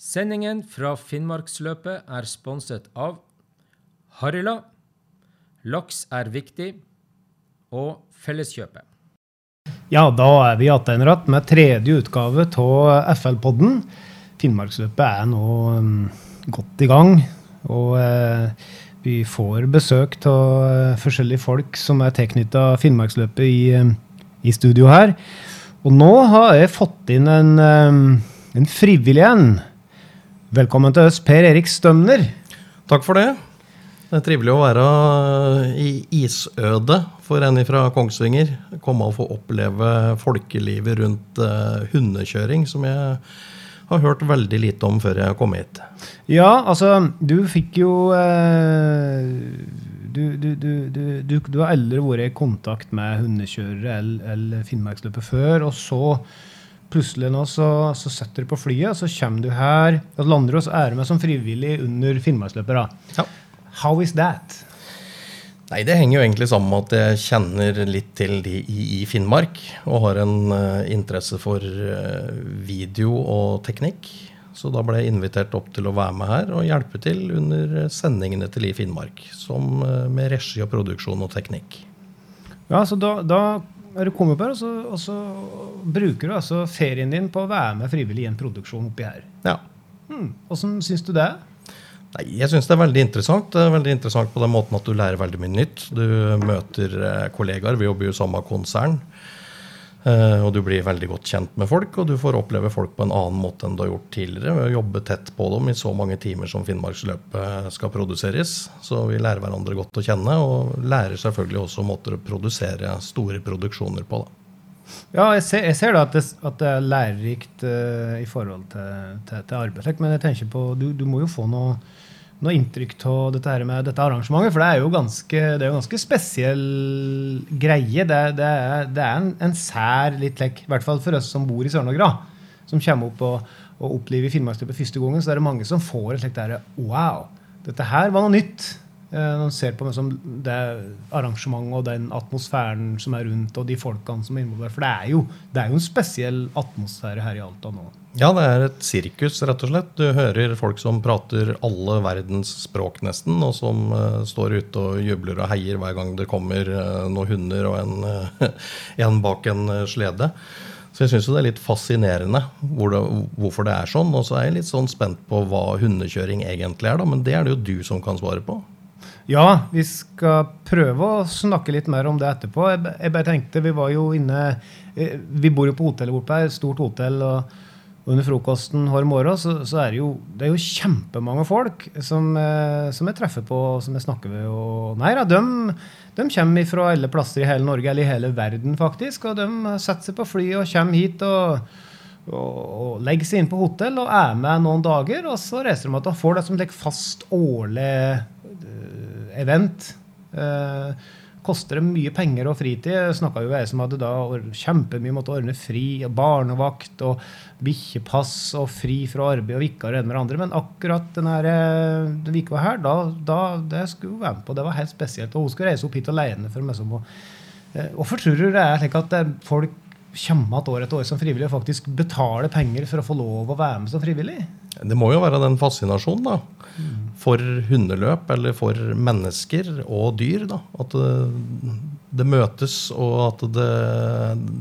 Sendingen fra Finnmarksløpet er sponset av Harila, Laks er viktig og Felleskjøpet. Ja, da er vi igjen med tredje utgave av FL-podden. Finnmarksløpet er nå um, godt i gang. Og eh, vi får besøk av eh, forskjellige folk som er tilknytta Finnmarksløpet i, um, i, studio her. Og nå har jeg fått inn en, en frivillig en. Velkommen til oss, Per Erik Stømner. Takk for det. Det er trivelig å være i isødet for en fra Kongsvinger. Komme og få oppleve folkelivet rundt uh, hundekjøring, som jeg har hørt veldig lite om før jeg kom hit. Ja, altså, du fikk jo uh, du, du, du, du, har aldri vært i kontakt med hundekjørere eller, eller Finnmarksløpet før, og så plutselig nå så, så setter du på flyet, og så kommer du her, og lander og er med som frivillig under Finnmarksløpet. Ja. How is that? Nei, Det henger jo egentlig sammen med at jeg kjenner litt til de i, i Finnmark. Og har en uh, interesse for uh, video og teknikk. Så da ble jeg invitert opp til å være med her og hjelpe til under sendingene til i Finnmark. Som uh, med regi og produksjon og teknikk. Ja, så da, da er du kommer på her, og så, og så, bruker du altså ferien din på å være med frivillig i en produksjon oppi her. Ja. Hmm. Hvordan syns du det? er? Nei, Jeg syns det er veldig interessant. Det er veldig interessant på den måten at du lærer veldig mye nytt. Du møter eh, kollegaer. Vi jobber jo i samme konsern. Uh, og du blir veldig godt kjent med folk, og du får oppleve folk på en annen måte enn du har gjort tidligere. ved å jobbe tett på dem i så mange timer som Finnmarksløpet skal produseres. Så vi lærer hverandre godt å kjenne, og lærer selvfølgelig også måter å produsere store produksjoner på. Da. Ja, jeg ser, jeg ser da at det, at det, er lærerikt uh, i forhold til, til, til arbeidslek, men jeg tenker på, du, du må jo få noe noe inntrykk av dette, her med dette arrangementet? For det er jo ganske, det er jo ganske spesiell greie. Det, det er, det er en, en, sær litt lekk, i hvert fall for oss som bor i Sør-Norge, som kommer opp og, og opplever Finnmarksløpet første gangen, så er det mange som får et slikt derre Wow! Dette her var noe nytt. Eh, når man ser på liksom, det arrangementet og den atmosfæren som er rundt, og de folkene som er involvert. For det er, jo, det er jo en spesiell atmosfære her i Alta nå. Ja, det er et sirkus, rett og slett. Du hører folk som prater alle verdens språk, nesten, og som uh, står ute og jubler og heier hver gang det kommer uh, noen hunder og en, uh, en bak en slede. Så jeg syns det er litt fascinerende hvor det, hvorfor det er sånn. Og så er jeg litt sånn spent på hva hundekjøring egentlig er, da. Men det er det jo du som kan svare på. Ja, vi skal prøve å snakke litt mer om det etterpå. Jeg, bare tenkte, Vi var jo inne Vi bor jo på hotellet borte her, stort hotell. og under frokosten hver morgen så, så, er det jo, det er jo kjempemange folk som, eh, som jeg treffer på som jeg snakker med. Og, nei da, de, de, kommer fra alle plasser i hele Norge, eller i hele verden, faktisk. Og de setter seg på flyet og kommer hit og, og, og legger seg inn på hotell og er med noen dager. Og så reiser de og får det som et fast årlig event. Uh, koster det mye penger og fritid. Jeg snakka jo ei som hadde da kjempemye måtte ordne fri, og barnevakt og bikkjepass og fri fra arbeid og vikar og en med andre. Men akkurat denne, eh, uka her, da, da, det skulle hun være med på. Det var helt spesielt. Og hun skulle reise opp hit alene. for meg som å, eh, Hvorfor tror du det er slik at eh, folk kommer igjen år etter år som frivillig og faktisk betaler penger for å få lov å være med som frivillig? Det må jo være den fascinasjonen da, for hundeløp eller for mennesker og dyr. Da. At det, det møtes, og at det,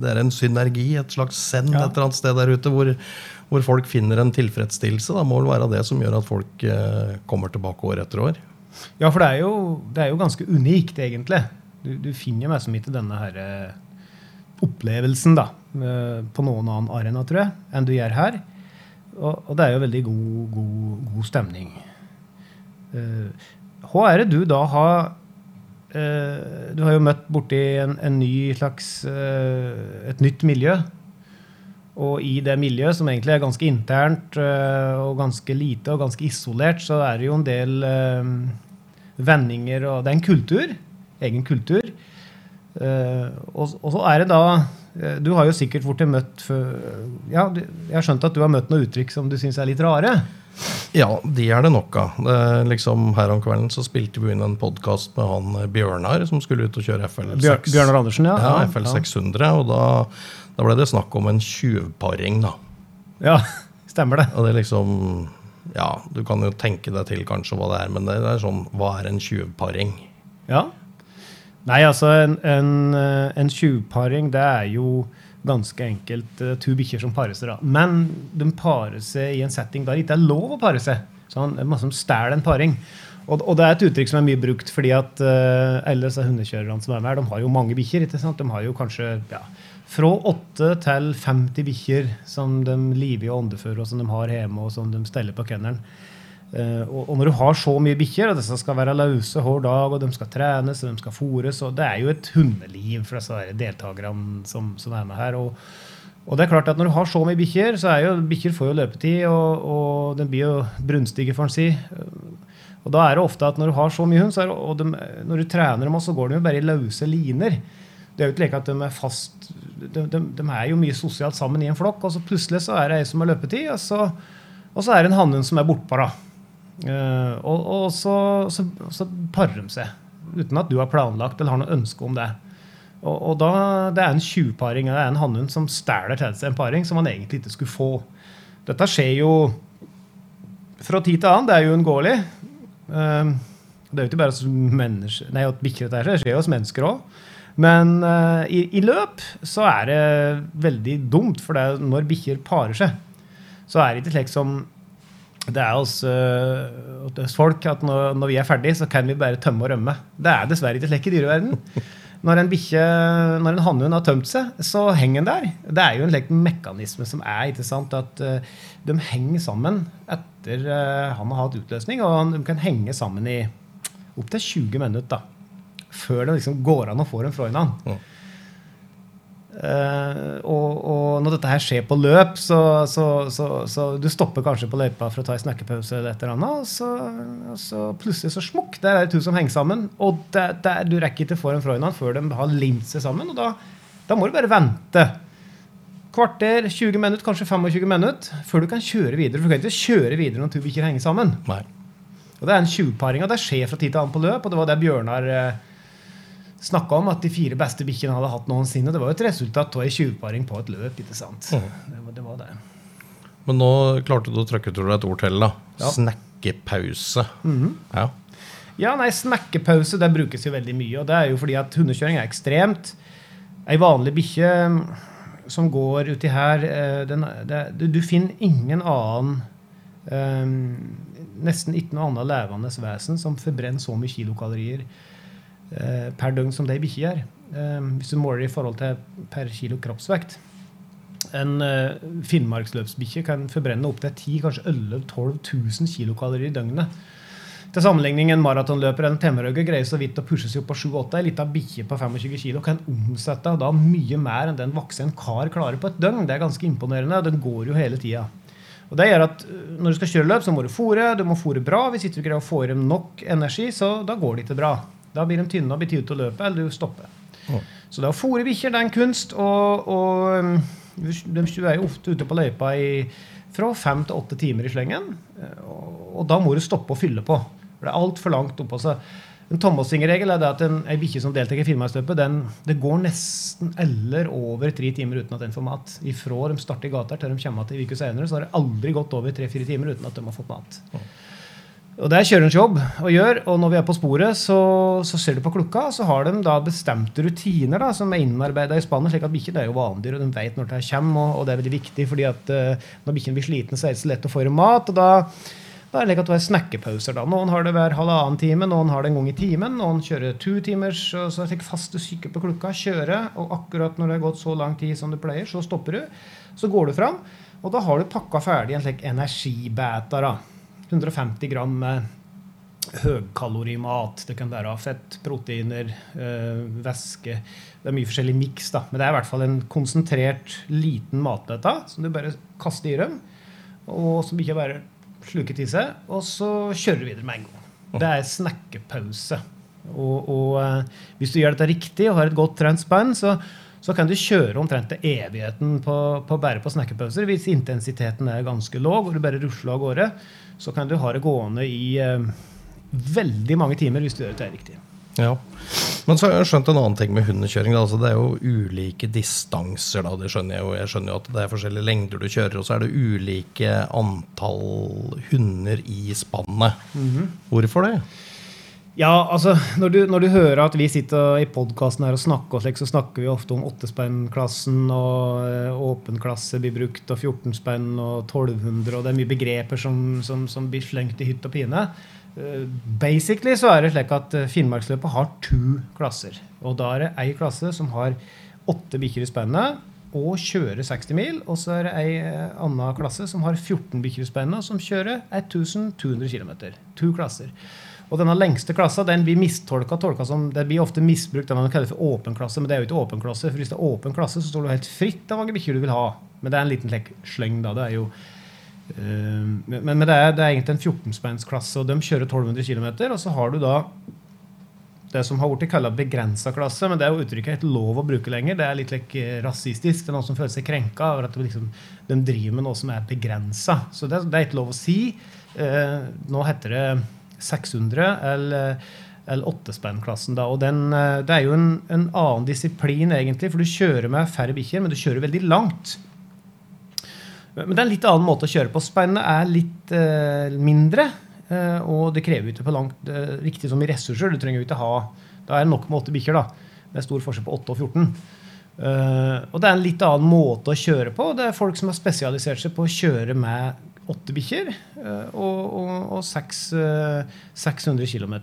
det, er en synergi, et slags send ja. et eller annet sted der ute, hvor, hvor folk finner en tilfredsstillelse. Det må vel være det som gjør at folk eh, kommer tilbake år etter år. Ja, for det er jo, det er jo ganske unikt, egentlig. Du, du finner jo som ikke denne her eh, opplevelsen da, eh, på noen annen arena, tror jeg, enn du gjør her. Og, og det er jo veldig god, god, god stemning. Uh, hva er det du da har uh, Du har jo møtt borti en, en ny slags Et nytt miljø. Og i det miljøet, som egentlig er ganske internt og ganske lite og ganske isolert, så er det jo en del vendinger og Det er en kultur. Egen kultur. Og, og så er det da Eh, du har jo sikkert blitt møtt ja, Jeg har skjønt at du har møtt noen uttrykk som du syns er litt rare? Ja, de er det nok av. Liksom, her om kvelden så spilte vi inn en podkast med han eh, Bjørnar som skulle ut og kjøre FL6. Bjørnar Andersen, ja. ja FL 600. Og da, da, ble det snakk om en tjuvparing, da. Ja, Stemmer det. Og det er liksom Ja, du kan jo tenke deg til kanskje hva det er, men det er sånn Hva er en tjuvparing? Ja. Nei, altså, en, en, eh, en tjuvparing, det er jo ganske enkelt uh, to bikkjer som parer seg. da. Men de parer seg i en setting der det ikke er lov å pare seg. Sånn, masse som stjeler en paring. Og, og, det er et uttrykk som er mye brukt, fordi at uh, alle disse hundekjørerne som er med her, de har jo mange bikkjer. ikke sant? De har jo kanskje ja, fra 8 til 50 bikkjer som de liver og åndefører, og som de har hjemme, og som de steller på kennelen. Uh, og, og, når du har så mye bikkjer, og disse skal være løse hver dag, og de skal trenes og de skal fôres Det er jo et hundeliv for disse deltakerne som, som, er med her. Og, og, det er klart at Når du har så mye bikkjer, så er jo bikkjer får jo løpetid, og, og de blir jo brunstige, får en si. Og da er det ofte at når du har så mye hund, det, og de, når du trener dem, så går de jo bare i løse liner. Det er jo ikke at de er fast de, de, de, er jo mye sosialt sammen i en flokk, og så plutselig så er det ei som har løpetid, og så, og så er det en hannhund som er bortpå. da. Uh, og, og så, så, så, parer de seg uten at du har planlagt eller har noe ønske om det. Og, og da, Det er en tjuvparing. Det er en hannhund som stjeler til seg en paring som han egentlig ikke skulle få. Dette skjer jo fra tid til annen. Det er jo uunngåelig. Uh, det er jo ikke bare at bikkjer det skjer jo hos mennesker òg. Men uh, i, i, løp så er det veldig dumt, for det, når bikkjer parer seg, så er det ikke slik som det er hos, hos folk at når, når, vi er ferdig, så kan vi bare tømme og rømme. Det er dessverre ikke slik i dyreverden. Når en bikkje, når en hannhund har tømt seg, så henger den der. Det er jo en slik mekanisme som er ikke sant, at uh, de henger sammen etter uh, han har hatt utløsning. Og de kan henge sammen i opptil 20 minutter da, før det liksom går an å få dem fra hverandre. Uh, og, og, når dette her skjer på løp, så, så, så, så du stopper kanskje på løypa for å ta en snakkepause, eller et eller annet, og så, plutselig så smukk, der er det to som henger sammen. Og der, der, du rekker ikke foran Freuland før de har limt seg sammen. Og da, da, må du bare vente. Kvarter, 20 minutter, kanskje 25 minutter før du kan kjøre videre. For du kan ikke kjøre videre når to bikkjer henger sammen. Nei. Og Det er en 20-paring, og det skjer fra tid til annen på løp. og det var det Bjørnar eh, snakka om at de fire beste bikkjene hadde hatt noensinne. Det var jo et resultat av ei tjuvparing på et løp. ikke sant? Mm. Det, var, det, var, det Men nå klarte du å trykke til deg et ord til. da. Ja. Snakkepause. Mm -hmm. ja. ja, nei, snakkepause det brukes jo veldig mye. Og det er jo fordi at hundekjøring er ekstremt. Ei vanlig bikkje som går uti her eh, den, det, du, du, finner ingen annen um, Nesten ikke noe annet levende vesen som forbrenner så mye kilokalorier per døgn som det ei bikkje gjør. Eh, hvis du måler i forhold til per kilo kroppsvekt. En uh, finnmarksløpsbikkje kan forbrenne opptil 10 kanskje 11 12 000 kilokalorier i døgnet. Til sammenligning en maratonløper eller en temmerhugger greier så vidt å pushe seg opp på 7-8. Ei lita bikkje på 25 kg kan omsette da mye mer enn den voksen kar klarer på et døgn. Det er ganske imponerende. og Den går jo hele tida. Og det gjør at Når du skal kjøre løp, så må du fòre. Du må fòre bra. Hvis ikke du greier å få i dem nok energi, så da går det ikke bra. Da blir de tynne og blir tid til å løpe, eller du stopper. Så det å fôre bikkjer er en kunst. Og, og um, de er jo ofte ute på løypa i, fra fem til åtte timer i slengen. Og, og, da må du stoppe å fylle på. For det er altfor langt oppå. seg. en tommelfingerregel er det at en, en bikkje som deltar i Finnmarksløpet, det går nesten eller over tre timer uten at den får mat. Ifra de starter i gata til de kommer til en uke senere, så har det aldri gått over tre-fire timer uten at de har fått mat. Og Det er kjørerens jobb å gjøre. og Når vi er på sporet, så, så ser du på klokka, så har de da bestemte rutiner da, som er innarbeida i spannet. slik at bikkjer er jo vanedyr, og de vet når det kommer. Og, og, det er veldig viktig, fordi at uh, når bikkjen blir sliten, så er det så lett å få i mat. og da, da er det at du har snakkepauser. da. Noen har det hver halvannen time, noen har det en gang i timen. Noen kjører to timers, og så fast faste syke på klokka, kjører, og akkurat når det har gått så lang tid som du pleier, så stopper du. Så går du fram, og da har du pakka ferdig en slik energibæta. da. 150 gram høykalorimat. Det kan være fett, proteiner, øh, væske. Det er mye forskjellig miks, da. Men det er i hvert fall en konsentrert, liten matbøtte som du bare kaster i røm, Og som ikke bare sluker til seg. Og så kjører du videre med en gang. Det er snakkepause. Og, og øh, hvis du gjør dette riktig og har et godt trent spenn, så, så kan du kjøre omtrent til evigheten på, på bare på snakkepauser. Hvis intensiteten er ganske låg og du bare rusler av gårde, så kan du ha det gående i eh, veldig mange timer hvis du gjør det riktig. Ja. Men så har jeg skjønt en annen ting med hundekjøring. Altså, det er jo ulike distanser. da, det skjønner Jeg jo. Jeg skjønner jo at det er forskjellige lengder du kjører, og så er det ulike antall hunder i spannet. Hvorfor det? Ja, altså, når du, når du hører at vi sitter i podkasten her og snakker, og slik, så snakker vi ofte om åttespennklassen, og eh, åpen klasse blir brukt, og 14 spenn og 1200, og det er mye begreper som, som, som blir slengt i hytt og pine. Eh, Basically så er det slik at eh, Finnmarksløpet har to klasser. Og da er det ei klasse som har åtte bikkjer i spennet og kjører 60 mil. Og så er det ei anna klasse som har 14 bikkjer i spennet, som kjører 1200 km. To klasser. Og denne lengste klassa den blir mistolka tolka som, det blir ofte misbrukt det man kaller for åpen klasse, men det er jo ikke åpen klasse. for Hvis det er åpen klasse, så står du helt fritt av mange bikkjer du vil ha. Men det er en liten slik sleng, da. Det er jo eh, men, men det, er, det er egentlig en 14-spennsklasse, og de kjører 1200 km. Og så har du da det som har blitt kalla begrensa klasse, men det er jo uttrykket ikke lov å bruke lenger. Det er litt like, rasistisk. Det er noen som føler seg krenka over at liksom, de driver med noe som er begrensa. Så det, det er ikke lov å si. Eh, nå heter det 600 eller, eller 8-spennklassen. da, og eh, Det er jo en, en annen disiplin, egentlig, for du kjører med færre bikkjer, men du kjører veldig langt. Men det er en litt annen måte å kjøre på. Spennet er litt eh, mindre. eh, og det krever ikke på langt eh, riktig som i ressurser. Du trenger jo ikke ha Da er det nok med åtte bikkjer, da. Er stor forskjell på 8 og 14. Eh, og det er en litt annen måte å kjøre på. Det er folk som har spesialisert seg på å kjøre med åtte bikkjer eh, og, og, og seks, eh, 600 km.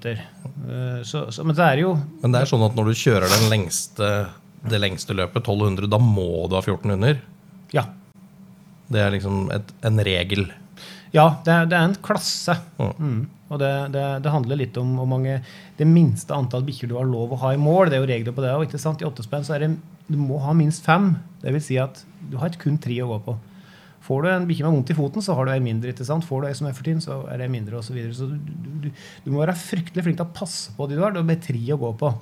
så, så, men det er jo Men det er sånn at når du kjører den lengste, det lengste løpet, 1200, da må du ha 14 hunder. Ja. Det er liksom et, en regel. Ja, det er, det er en klasse. Mm. Mm. Og det, det, det handler litt om hvor mange det minste antall bikkjer du har lov å ha i mål. Det er jo regler på det. Og ikke sant? I åttespenn så er det du må ha minst fem. Det vil si at du har kun tre å gå på. Får du en bikkje med vondt i foten, så har du ei mindre. ikke sant? Får du ei som er for tynn, så er det mindre osv. Så, videre. så du, du, du må være fryktelig flink til å passe på de du har. Det bare tre å gå på.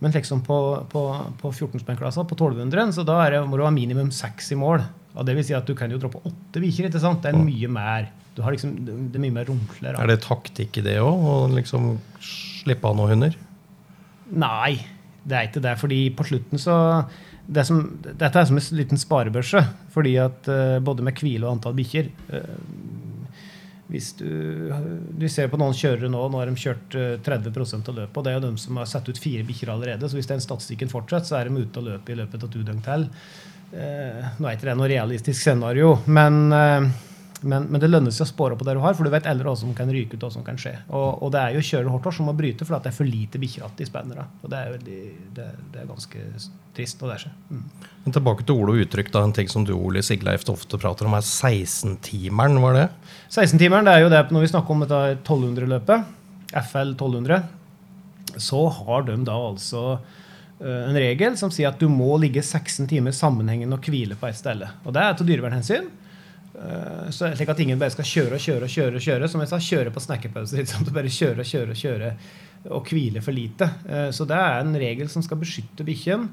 Men liksom på, på, på 14-spennklassa, på 1200, så da det, må du ha minimum seks i mål. Og det vil si at du kan jo droppe åtte bikkjer. ikke sant? Det er mye mer. Du har liksom, det er mye mer rumpler. Er det taktikk i det òg? Å liksom slippe av noen hunder? Nei, det er ikke det. fordi på slutten så det som, Dette er som en liten sparebørse. fordi at eh, både med hvile og antall bikkjer eh, Hvis du, du ser på noen kjørere nå, nå har de kjørt eh, 30% av løpet. Og det er jo de som har satt ut fire bikkjer allerede. Så hvis den statistikken fortsetter, så er de ute og løper i løpet av to døgn til. Eh, nå er ikke det noe realistisk scenario, men eh, men, men det lønner seg å spåre på det du har, for du vet aldri hva som kan ryke ut. Og som kan skje. Og, og det er jo kjører hardt som må bryte fordi det er for lite bikkjeratt i spennere. Og det er, veldig, det, det er ganske trist. Og det skjer. Mm. Men tilbake til ord og uttrykk. da, En ting som du Ole Sigleif ofte prater om, er 16-timeren. Hva er det? 16-timeren det er jo det når vi snakker om dette 1200-løpet, FL 1200, så har de da altså eh, en regel som sier at du må ligge 16 timer sammenhengende og hvile på ett sted. Og det er til dyrevernhensyn. Eh, Så slik at ingen bare skal kjøre og kjøre og kjøre. og kjøre, Som jeg sa, kjøre på snakkepauser. Liksom. Bare kjøre og kjøre og kjøre og hvile for lite. Eh, Så det er en regel som skal beskytte bikkjen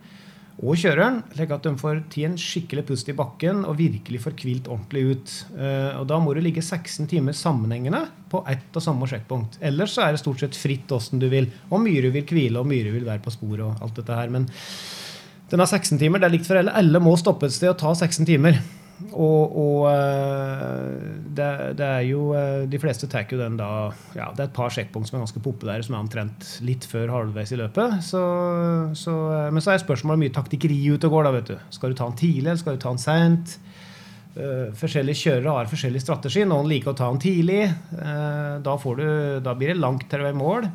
og kjøreren, slik at de får tatt en skikkelig pust i bakken og virkelig får hvilt ordentlig ut. Eh, Og Da må du ligge 16 timer sammenhengende på ett og samme sjekkpunkt. Ellers så er det stort sett fritt åssen du vil. Og mye vil hvile, og mye vil være på sporet og alt dette her. Men den har 16 timer. Det er likt for alle. Alle må stoppe et sted og ta 16 timer. Og, og eh, det, det er jo eh, De fleste tar jo den da ja, Det er et par sjekkpunkt som er ganske populære, som er omtrent litt før halvveis i løpet. Så, så, eh, men så er spørsmålet mye taktikkeri ute og går. da, vet du. Skal du ta den tidlig, eller skal du ta den seint? Uh, forskjellige kjørere har forskjellig strategi. Noen liker å ta den tidlig. Uh, da, du, da blir det langt til du er i mål.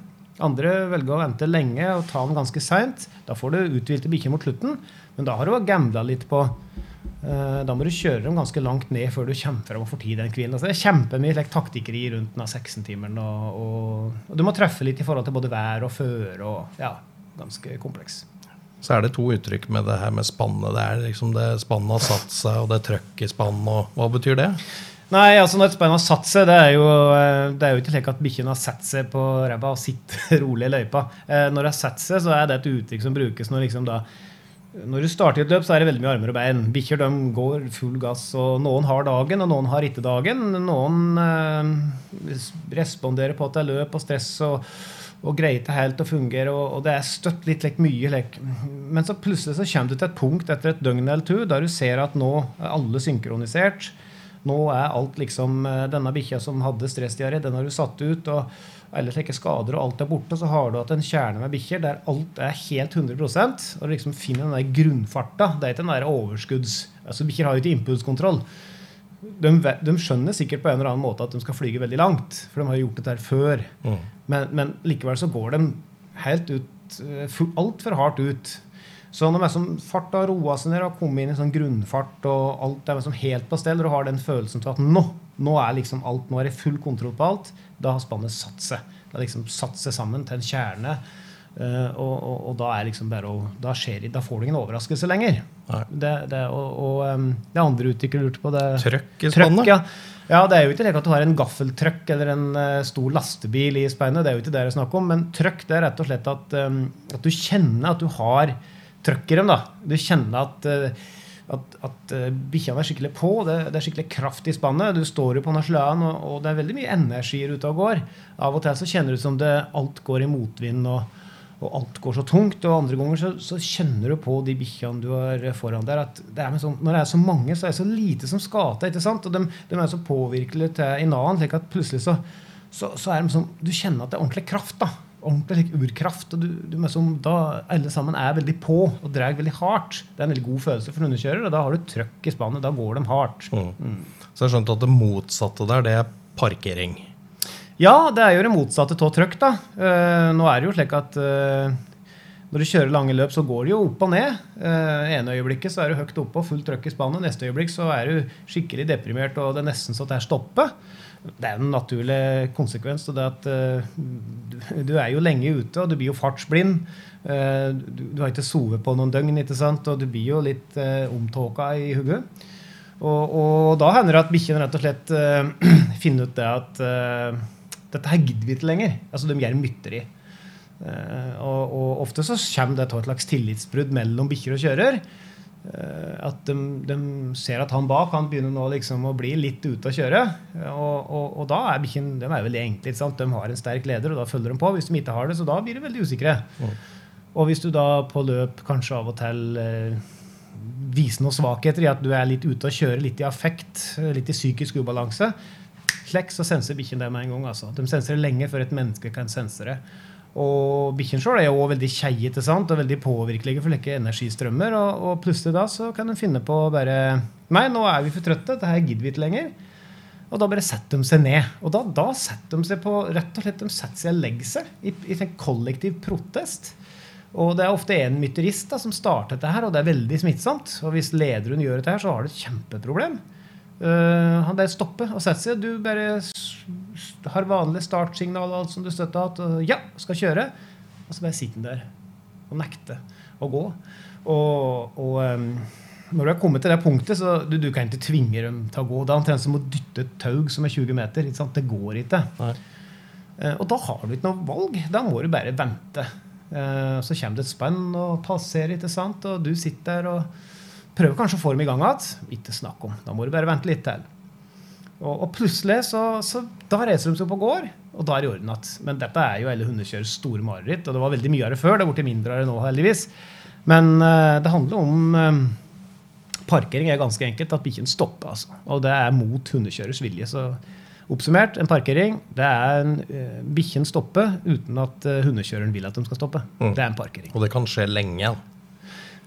Andre velger å vente lenge og ta den ganske seint. Da får du uthvilte bikkjer mot slutten, men da har du gambla litt på Da må du kjøre dem ganske langt ned før du kommer frem og får tid den hvilen. Altså, det er kjempemye like, taktikkeri rundt den 16-timeren. Og, og, og, du må treffe litt i forhold til både vær og føre. og ja, Ganske kompleks. Så er det to uttrykk med det her med spannet. Det er liksom det Spannet har satt seg, og det er trøkk i spannet. og Hva betyr det? Nei, altså når et spann har satt seg, det er jo, det er jo ikke slik at bikkjen har satt seg på ræva og sitter rolig i løypa. Når det har satt seg, så er det et uttrykk som brukes når liksom da når du starter et løp, så er det veldig mye armer og bein. Bikkjer de går full gass. og Noen har dagen, og noen har ikke dagen. Noen eh, responderer på at det er løp og stress og, og greier ikke helt å fungere, og, og det er støtt litt like, mye. Like. Men så plutselig så kommer du til et punkt etter et døgn eller to der du ser at nå er alle synkronisert. Nå er alt liksom eh, Denne bikkja som hadde stressdiaré, den har du satt ut. og eller slike skader og alt er borte, så har du hatt en kjerne med bikkjer der alt er helt 100% og du liksom finner den der grunnfarta. Det er ikke den der overskudds... altså Bikkjer har jo ikke impulskontroll. De, de, skjønner sikkert på en eller annen måte at de skal flyge veldig langt, for de har gjort dette her før. Mm. Men, men, likevel så går de helt ut eh, altfor hardt ut. Så når liksom farta har roa seg ned og kommet inn i sånn grunnfart, og alt er liksom helt på stell, og du har den følelsen til at nå, nå er liksom alt, nå er det full kontroll på alt, da har spannet satt seg. Det har liksom satt seg sammen til en kjerne. Uh, og, og, og, da er liksom bare å, da, skjer, da får du ingen overraskelse lenger. Det, det, og, og um, det andre utviklere lurte på det Trøkk i spannet? Ja. ja. det er jo ikke det at du har en gaffeltrøkk eller en uh, stor lastebil i speinet. Det er jo ikke det det er snakk om. Men trøkk det er rett og slett at, um, at du kjenner at du har trøkk i dem. da. Du kjenner at, eh, at, at uh, bikkjene er skikkelig på. Det, det, er skikkelig kraft i spannet. Du står jo på Nasjolan, og, og, det er veldig mye energier ute og går. Av og til så kjenner ut som det, alt går i motvind. og og alt går så tungt. Og andre ganger så, så kjenner du på de bikkjene du har foran der, at det sånn, når det er så mange, så er det så lite som skal til. Og de, de er så påvirkelige til en annen, slik at plutselig så, så, så er de sånn, du kjenner at det er ordentlig kraft. da ordentlig urkraft. og du, du som, da Alle sammen er veldig på og drar veldig hardt. Det er en veldig god følelse for en hundekjører. og Da har du trøkk i spannet. Da går de hardt. Mm. Mm. Så jeg skjønte at det motsatte der, det er parkering? Ja, det er jo det motsatte av trøkk. da. Uh, nå er det jo slik at uh, når du kjører lange løp, så går det jo opp og ned. Uh, ene øyeblikket så er du høyt oppe og fullt trøkk i spannet. Neste øyeblikk så er du skikkelig deprimert, og det er nesten så det er stoppet det er en naturlig konsekvens. Og det at uh, du, er jo lenge ute, og du blir jo fartsblind. Uh, du, har ikke sovet på noen døgn, ikke sant? og du blir jo litt uh, omtåka i hodet. Og, og, da hender det at bikkjene rett og slett finner ut det at dette her gidder vi ikke lenger. Altså, De gjør mytteri. Og, og ofte så kommer det til et slags tillitsbrudd mellom bikkjer og kjører. Eh, at de, de, ser at han bak han begynner nå liksom å bli litt ute å kjøre. Og, og, og da er bikkjen de er veldig enkle. De har en sterk leder, og da følger de på. Hvis de ikke har det, så da blir de veldig usikre. Mm. Og hvis du da på løp kanskje av og til eh, viser noen svakheter i at du er litt ute og kjører, litt i affekt, litt i psykisk ubalanse, slekk, så senser bikkjen det med en gang. Altså. De senser det lenge før et menneske kan sense det. Og bikkjen sjøl er jo også veldig keiete og veldig påvirkelige for like energistrømmer. Og, og, plutselig da så kan de finne på bare Nei, nå er vi for trøtte. Dette gidder vi ikke lenger. Og da bare setter de seg ned. Og da, da setter de seg på rett og slett de setter seg og legger seg i, i en kollektiv protest. Og det er ofte en mytterist da, som starter dette her, og det er veldig smittsomt. Og hvis lederen gjør dette her, så har du et kjempeproblem. Uh, han bare stopper og setter seg. Du bare har vanlig startsignal og alt som du støtter at ja, skal kjøre. Og så bare sitter han der og nekter å gå. Og, og um, når du er kommet til det punktet, så du, du kan ikke tvinge dem til å gå. Det er omtrent som å dytte et tau som er 20 meter. Det går ikke. Uh, og da har du ikke noe valg. Da må du bare vente. Uh, så kommer det et spenn og passerer, ikke sant? og du sitter der og prøver kanskje å få dem i gang igjen. Ikke snakk om. Da må du bare vente litt til. Og, og plutselig så, så, da reiser de seg opp og går, og da er det i orden igjen. Men dette er jo alle hundekjørers store mareritt, og det var veldig mye av det før. Det er blitt mindre av det nå, heldigvis. Men uh, det handler om um, Parkering er ganske enkelt at bikkjen stopper. Altså. Og det er mot hundekjørers vilje. Så oppsummert, en parkering det er en uh, bikkjen stopper uten at uh, hundekjøreren vil at de skal stoppe. Mm. Det er en parkering. Og det kan skje lenge?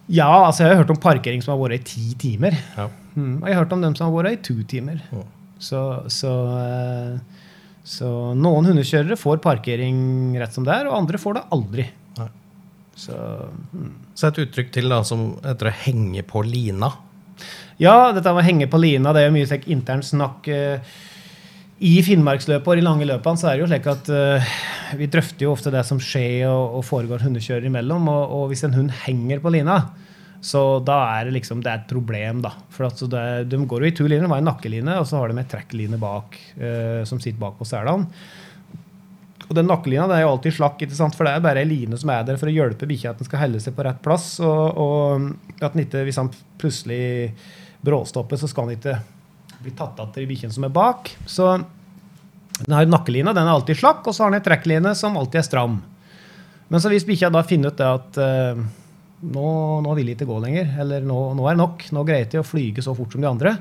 Ja, altså jeg har hørt om parkering som har vært i ti timer. Ja. Mm, og jeg har hørt om dem som har vært i to timer. Mm. Så, så, eh, så, noen hundekjørere får parkering rett som det er, og andre får det aldri. Så, hmm. så, et uttrykk til da, som heter henge på lina. Ja, dette med å henge på lina det er jo mye slik internt snakk. Eh, I Finnmarksløpet og i lange løpene så er det jo slik at uh, vi drøfter jo ofte det som skjer og, og foregår hundekjører imellom. Og, og, hvis en hund henger på lina, så da er det liksom det er et problem, da. For altså det, De går jo i to linjer. De har en nakkeline, og så har de en trekkline bak eh, som sitter bak på selene. Og den nakkelina det er jo alltid slakk, ikke sant? for det er bare ei line som er der for å hjelpe bikkja at den skal helle seg på rett plass. Og, og at den ikke, hvis han plutselig bråstopper, så skal han ikke bli tatt igjen i bikkjen som er bak. Så Den har nakkelina, den er alltid slakk, og så har den ei trekkline som alltid er stram. Men så hvis bikkja da finner ut det at uh, nå, nå, vil de ikke gå lenger, eller nå, nå er det nok, nå greier de å flyge så fort som de andre,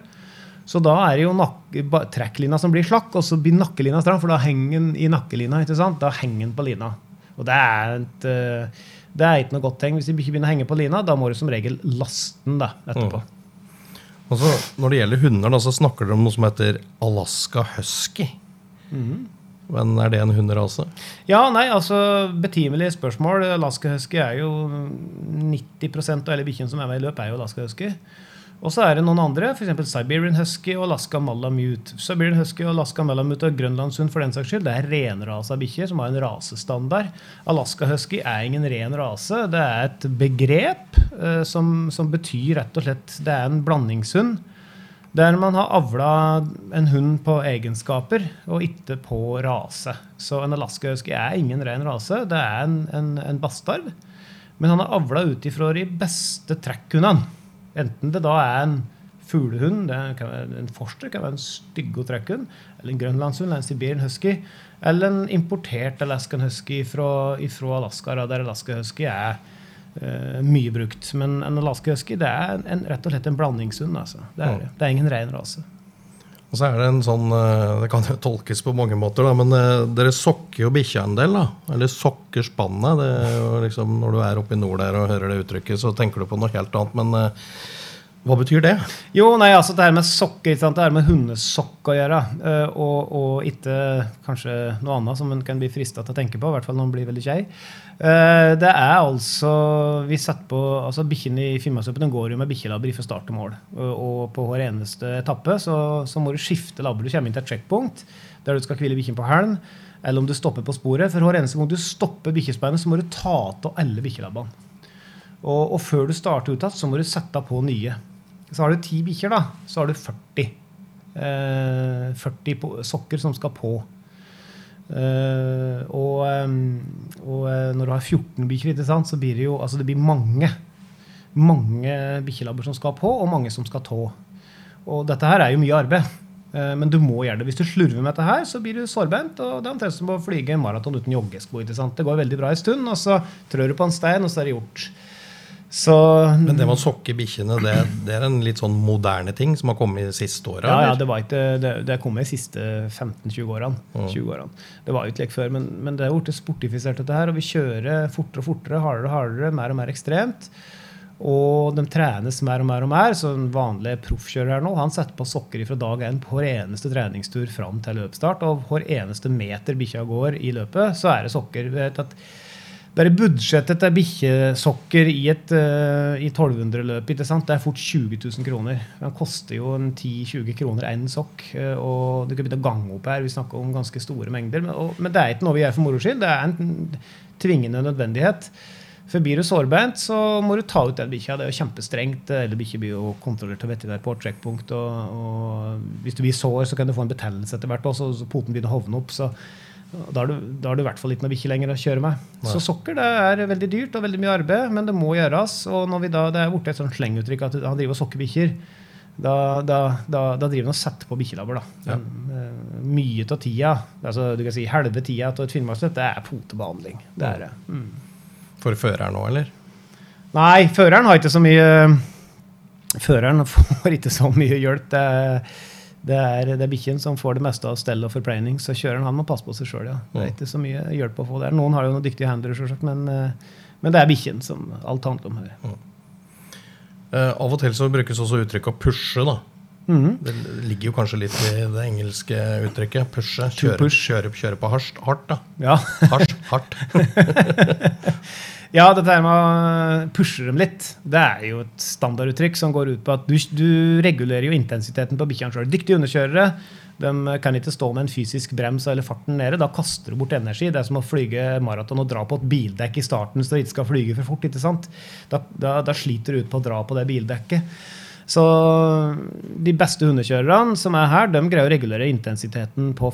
så da er det jo trekklina som blir slakk, og så blir nakkelina stram, for da henger den i nakkelina. ikke sant? Da henger den på lina. Og det er, et, uh, det er ikke noe godt tegn. Hvis de ikke begynner å henge på lina, da må du som regel laste den da, etterpå. Mm. Og så, når det gjelder hunder, da, så snakker dere om noe som heter Alaska husky. Mm. Men er det en hunderase? Ja, nei, altså Betimelig spørsmål. Alaska husky er jo 90 av alle bikkjene som er med i løp, er jo Alaska husky. Og så er det noen andre, f.eks. Siberian Husky og Alaska Malamute. Siberian Husky og Alaska Malamute og Grønlandshund for den saks skyld, det er renrasa bikkjer som har en rasestandard. Alaska Husky er ingen ren rase. Det er et begrep eh, som, som, betyr rett og slett Det er en blandingshund. Der man har avla en hund på egenskaper og ikke på rase. Så en Alaska Husky er ingen ren rase. Det er en, en, en bastarv. Men han er avla ut ifra de beste trekkhundene. Enten det da er en fuglehund, en forster, kan være en stygg og trekkhund, eller en grønlandshund, eller en sibirian husky, eller en importert alaskan husky fra Alaska, der Alaska husky er uh, mye brukt. Men en alaska husky det er en, rett og slett en blandingshund. Altså. Det, er, det er ingen ren rase. Og så er Det en sånn, eh, det kan jo tolkes på mange måter, da, men eh, dere sokker jo bikkja en del. da, Eller sokker spannet. liksom, Når du er oppe i nord der og hører det uttrykket, så tenker du på noe helt annet. Men hva betyr det? Jo, nei, altså Det her med sokker, det her med hundesokk å gjøre. Og, og ikke kanskje noe annet som en kan bli frista til å tenke på, i hvert fall når en blir veldig kjei. Eh, det er altså Vi setter på altså Bikkjene i Finnmarksløpet går jo med bikkjelabber fra start til mål. Og på hver eneste etappe så, så må du skifte labber. Du kommer inn til et checkpunkt der du skal hvile bikkjen på hælen, eller om du stopper på sporet. For hver eneste gang du stopper bikkjespeinet, så må du ta av alle bikkjelabbene. Og, og, før du starter ut igjen, så må du sette på nye. Så har du ti bikkjer, da, så har du 40. Eh, 40 på, sokker som skal på. Eh, og, um, og, uh, når du har 14 bikkjer, så blir det jo altså det blir mange mange bikkjelabber som skal på, og mange som skal tå. Og dette her er jo mye arbeid. Uh, men du må gjøre det. Hvis du slurver med dette her, så blir du sårbent. Og det er omtrent som å flyge en maraton uten joggesko. Det går veldig bra en stund, og så trør du på en stein, og så er det gjort. Så, Men det med å sokke bikkjene, det, det, er en litt sånn moderne ting som har kommet de siste åra? Ja, ja, det, var ikke, det, det kom de siste 15-20 årene. Årene. Det var jo ikke lek før, men, men det er blitt sportifisert, dette her. Og vi kjører fortere og fortere, hardere og hardere, mer og mer ekstremt. Og de trenes mer og mer og mer. Så en vanlig proffkjører her nå, han setter på sokker fra dag én på hver eneste treningstur fram til løpsstart. Og hver eneste meter bikkja går i løpet, så er det sokker. Vet at bare budsjettet til bikkjesokker i et uh, 1200-løp det er fort 20 000 kroner. Den koster jo 10-20 kroner én sokk. Uh, og Du kan begynne å gange opp her. Vi snakker om ganske store mengder. Men, og, men det er ikke noe vi gjør for moro skyld. Det er en tvingende nødvendighet. For blir du sårbeint, så må du ta ut den bikkja. Det er jo kjempestrengt. Eller bikkja blir jo kontrollert av veterinær på trekkpunkt. Og, og, hvis du blir sår, så kan du få en betennelse etter hvert også, så poten begynner å hovne opp. så da har, du, da har du i hvert fall ikke noe bikkje lenger å kjøre med. Nei. Så sokker det er veldig dyrt og veldig mye arbeid, men det må gjøres. Og når vi da, det er blitt et sånt slenguttrykk at han driver og sokker bikkjer, da, da, da, da, driver han og setter på bikkjelabber. Ja. Uh, mye av tida, altså du kan si halve tida av et finnmarksløp, det er potebehandling. Det er det. Mm. For føreren òg, eller? Nei, føreren har ikke så mye Føreren får ikke så mye hjelp. Det er det er, det er bikkjen som får det meste av stell og forpleining, så kjøreren han må passe på seg sjøl. Ja. Det er ikke så mye hjelp å få der. Noen har jo noen dyktige handlere, selvsagt, men, eh, men, det er bikkjen som alt handler om her. Mm. Uh, av og til så brukes også uttrykket å pushe. da. Mm. Det ligger jo kanskje litt i det engelske uttrykket. Pushe. Kjøre, push. kjøre, kjøre på hardt, hardt, da. Ja. Hardt. hardt. Ja, dette med å pushe dem litt, det er jo et standarduttrykk som går ut på at du, du regulerer jo intensiteten på bikkjene sjøl. Dyktige underkjørere de kan ikke stå med en fysisk brems eller farten nede. Da kaster du bort energi. Det er som å flyge maraton og dra på et bildekk i starten så du ikke skal flyge for fort. ikke sant? Da, da, da sliter du ut på å dra på det bildekket. Så de beste hundekjørerne som er her, de greier å regulere intensiteten på,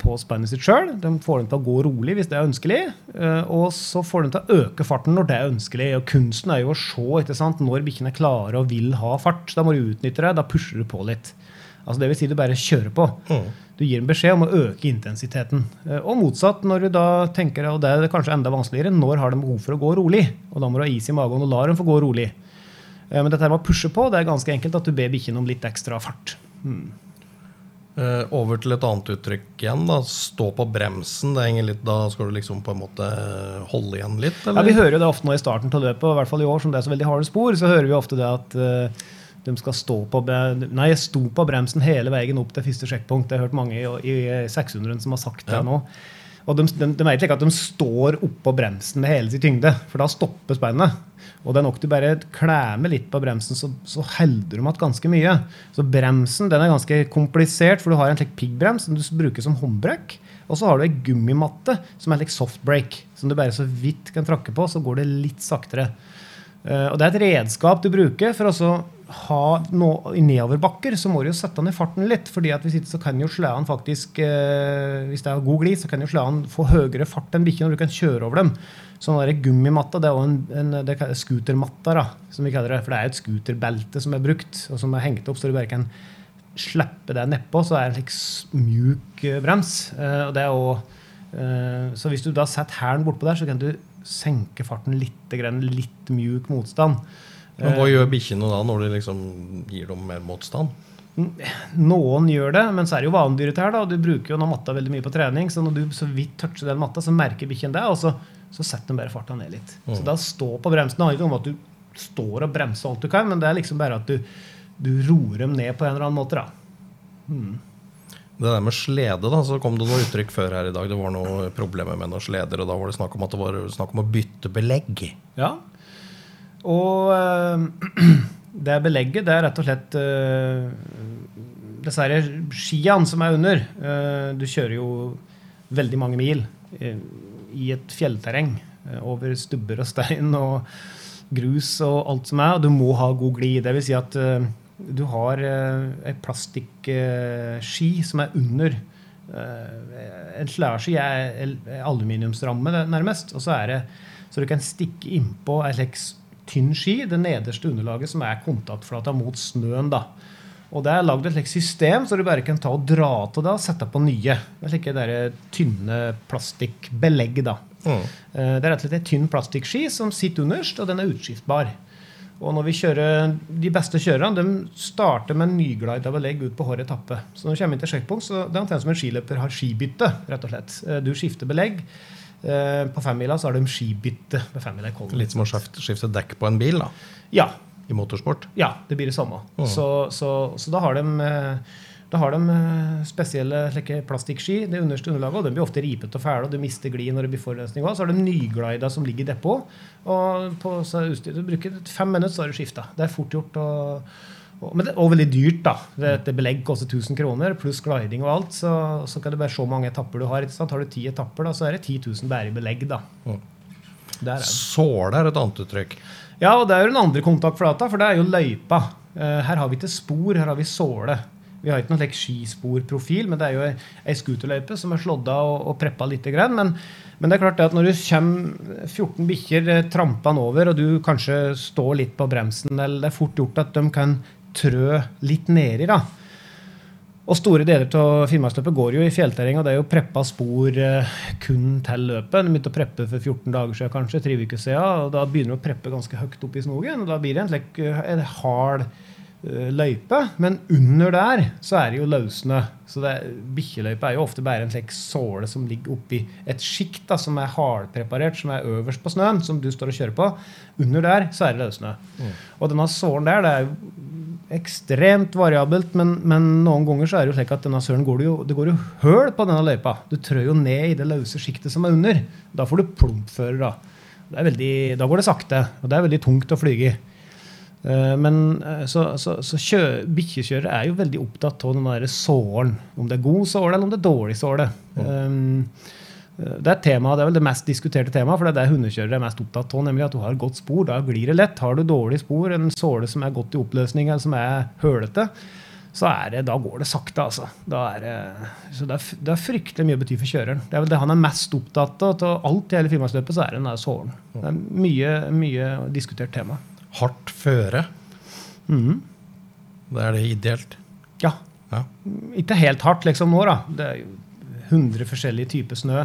på spannet sitt sjøl. De får dem til å gå rolig hvis det er ønskelig, eh, og så får den til å øke farten når det er ønskelig. Og kunsten er jo å se sant, når bikkjene er klare og vil ha fart. Da må du utnytte det. Da pusher du på litt. Altså det vil si du bare kjører på. Du gir en beskjed om å øke intensiteten. Eh, Og motsatt, når du da tenker, og det er kanskje enda vanskeligere, når har de behov for å gå rolig? Og da må du ha is i magen og la dem få gå rolig. Eh, Men dette med å pushe på, det er ganske enkelt at du ber bikkjen om litt ekstra fart. Hmm. over til et annet uttrykk igjen. da, Stå på bremsen. det henger litt, Da skal du liksom på en måte holde igjen litt? Ja. Vi hører jo det ofte nå i starten av løpet, og i hvert fall i år som det er så veldig harde spor, så hører vi ofte det at uh, de skal stå på Nei, jeg sto på bremsen hele veien opp til første sjekkpunkt. Jeg har hørt mange i, i 600 som har sagt det Ja. nå. Og de, de, de vet ikke at de står oppå bremsen med hele sin tyngde, for da stopper spennet. Og det er nok du bare klemmer litt på bremsen, så, så holder de igjen ganske mye. Så bremsen den er ganske komplisert, for du har en slik piggbrems som du bruker som håndbrekk. Og så har du ei gummimatte som er like softbreak, som du bare så vidt kan tråkke på, så går det litt saktere. Eh, og det er et redskap du bruker for å så ha no, I nedoverbakker så må du jo sette ned farten litt. fordi at hvis ikke så kan jo sleden faktisk eh, Hvis det er god glid, så kan jo sleden få høyere fart enn bikkja når du kan kjøre over dem. Sånn der gummimatta, det er også en, en det er scootermatta, da, som vi kaller det. For det er et scooterbelte som er brukt, og som er hengt opp, så du bare kan slippe det nedpå. Så er det en slik mjuk eh, brems. Eh, og det er også, eh, så hvis du da setter hælen bortpå der, så kan du senke farten litt, litt mjuk motstand. Men Hva gjør bikkjene da, når du liksom gir dem mer motstand? Noen gjør det, men så er det jo vanedyret her. da, Du bruker jo nå matta veldig mye på trening, så når du så vidt toucher den matta, så merker bikkjen det, og så, så setter den bare farta ned litt. Så da stå på bremsen. Det handler ikke om at du står og bremser alt du kan, men det er liksom bare at du, du roer dem ned på en eller annen måte. da. Det der med slede, da, så kom det noe uttrykk før her i dag. Det var noe problemer med noen sleder, og da var det snakk om at det var snakk om å bytte belegg. Ja. Og eh, det belegget, det er rett og slett uh, disse skiene som er under. Eh, du kjører jo veldig mange mil eh, i et fjellterreng eh, over stubber og stein og grus og alt som er, og du må ha god glid. Det vil si at eh, du har ei plastikkski som er under. Eh, en slærski er aluminiumsramme nærmest, og så er det så du kan stikke innpå ei slik tynn ski, det nederste underlaget som er kontaktflata mot snøen. da. Og det er lagd et slikt system så du bare kan ta og dra til det og sette på nye. Det er slike der tynne plastikkbelegg. da. Mm. Eh, Det er rett og slett en tynn plastikkski som sitter underst, og den er utskiftbar. Og når vi kjører, De beste kjørerne de starter med nyglida belegg ut på hver etappe. Så når du kommer inn til sjekkpunkt, så det er omtrent som en skiløper har skibytte. rett og slett. Eh, Du skifter belegg. Eh, På femmila så har de skibytte. med femmila. Litt som å skifte, dekk på en bil da, Ja, i motorsport. ja, det blir det samme. Mm. Så, så, så da har de, eh, da har de eh, spesielle plastikkski, det underste underlaget, og de blir ofte ripete og fæle, og du mister glid når det blir forurensning. Og Så har de nyglida som ligger i depot. Og på så er utstyr, du bruker fem minutter, så har du skifta. Det er fort gjort. Og, men det også veldig dyrt. da. Det, det belegg koster 1000 kroner, pluss gliding og alt. Så, så kan det være så mange etapper du har. Har du ti etapper, da, så er det 10 000 bare i belegg. da. Mm. Der er det. Såle er et annet uttrykk. Ja, og det er jo den andre kontaktflata, for det er jo løypa. Eh, Her har vi ikke spor, her har vi såle. Vi har ikke noen like, skisporprofil, men det er jo ei- scooterløype som er slått av og, og preppa litt. grann. Men, men det er klart det at når du kommer 14 bikkjer eh, trampende over, og du kanskje står litt på bremsen, eller det er fort gjort at de kan trø litt nedi, da. Og store deler av Finnmarksløpet går jo i fjellterreng, og det er jo preppa spor eh, kun til løpet. De begynte å preppe for 14 dager siden, kanskje, tre uker siden, og da begynner de å preppe ganske høyt opp i snogen. og Da blir det en, slik, eh, en hard eh, løype, men under der så er det jo løssnø. Så det er- jo ofte bare en slik såle som ligger oppi et sjikt som er hardpreparert, som er øverst på snøen, som du står og kjører på. Under der så er det løssnø. Og denne sålen der, det er jo ekstremt variabelt, men, men noen ganger så er det jo slik at denne søren går det jo, det går jo høl på denne løypa. Du trør jo ned i det løse sjiktet som er under. Da får du plumpfører. da. Det veldig, da går det sakte, og det er veldig tungt å flyge i. Eh, Men eh, så, så, så bikkjekjørere er jo veldig opptatt av den der sålen. Om det er god såle, eller om det er dårlig såle. Um, det er tema, det er vel det mest diskuterte temaet, for det er det hundekjørere er mest opptatt av, nemlig at du har et godt spor. Da glir det lett. Har du dårlig spor, en såle som er godt i oppløsning, eller som er hølete, så er det, da går det sakte, altså. Da er det, så det er, det er fryktelig mye å bety for kjøreren. Det er vel det han er mest opptatt av. Til alt i hele Finnmarksløpet, så er det den der sålen. Det er mye, mye diskutert tema. Hardt føre. Mhm. Det er det ideelt. Ja. Ja. Ikke helt hardt liksom nå, da. Det er jo 100 forskjellige typer snø.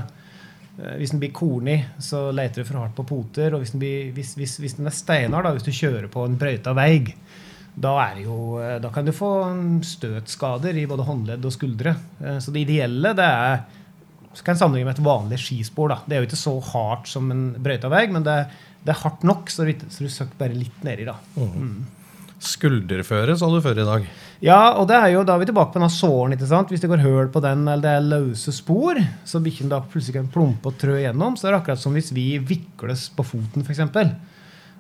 Eh, Hvis den blir kornig, så leter du for hardt på poter. Og hvis den, blir, hvis, hvis, hvis den er steinar, hvis du kjører på en brøyta vei, da, er jo, eh, da kan du få støtskader i både håndledd og skuldre. Eh, Så det ideelle det er så kan jeg sammenligne med et vanlig skispor. da. Det er jo ikke så hardt som en brøyta vei, men det, det er hardt nok, så, du, så du søker bare litt nedi. da. Skulderføre sa du før i dag. Ja, og det er jo, da er vi tilbake på denne såren. ikke sant? Hvis det går høl på den, eller det er løse spor, så bikkjen da plutselig kan plumpe og trø igjennom. så er det akkurat som hvis vi vikles på foten, f.eks.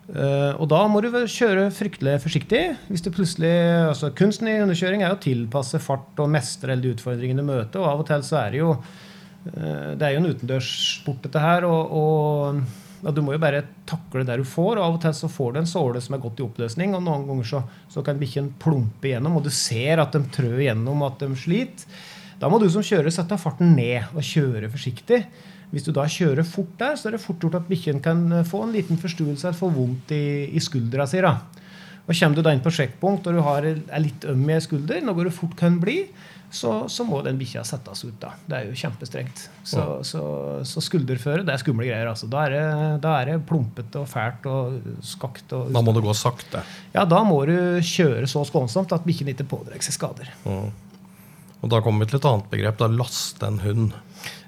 Uh, og da må du kjøre fryktelig forsiktig. hvis du plutselig, altså Kunsten i underkjøring er jo å tilpasse fart og mestre de utfordringene du møter. og Av og til så er det jo uh, det er jo en utendørssport, dette her. og, og Du må jo bare takle det du får. og Av og til så får du en såle som er godt i oppløsning, og noen ganger så, så kan bikkjen plumpe igjennom, og du ser at de trør igjennom, at de sliter. Da må du som kjører sette farten ned og kjøre forsiktig. Hvis du da kjører fort der, så er det fort gjort at bikkjen kan eh, få en liten forstuelse eller få vondt i, i skuldra si. da. Og Kommer du da inn på sjekkpunkt og du har, er litt øm i skulder, noe du fort kan bli, så, så må den bikkja settes ut. da. Det er jo kjempestrengt. Så, så, så skulderføre det er skumle greier. altså. Da er det, da er det plumpete og fælt og skakt. og... Da må det gå sakte. Ja, da må du kjøre så skånsomt at bikkjen ikke pådrar seg skader. Og da kommer vi til et annet begrep. da Laste en hund.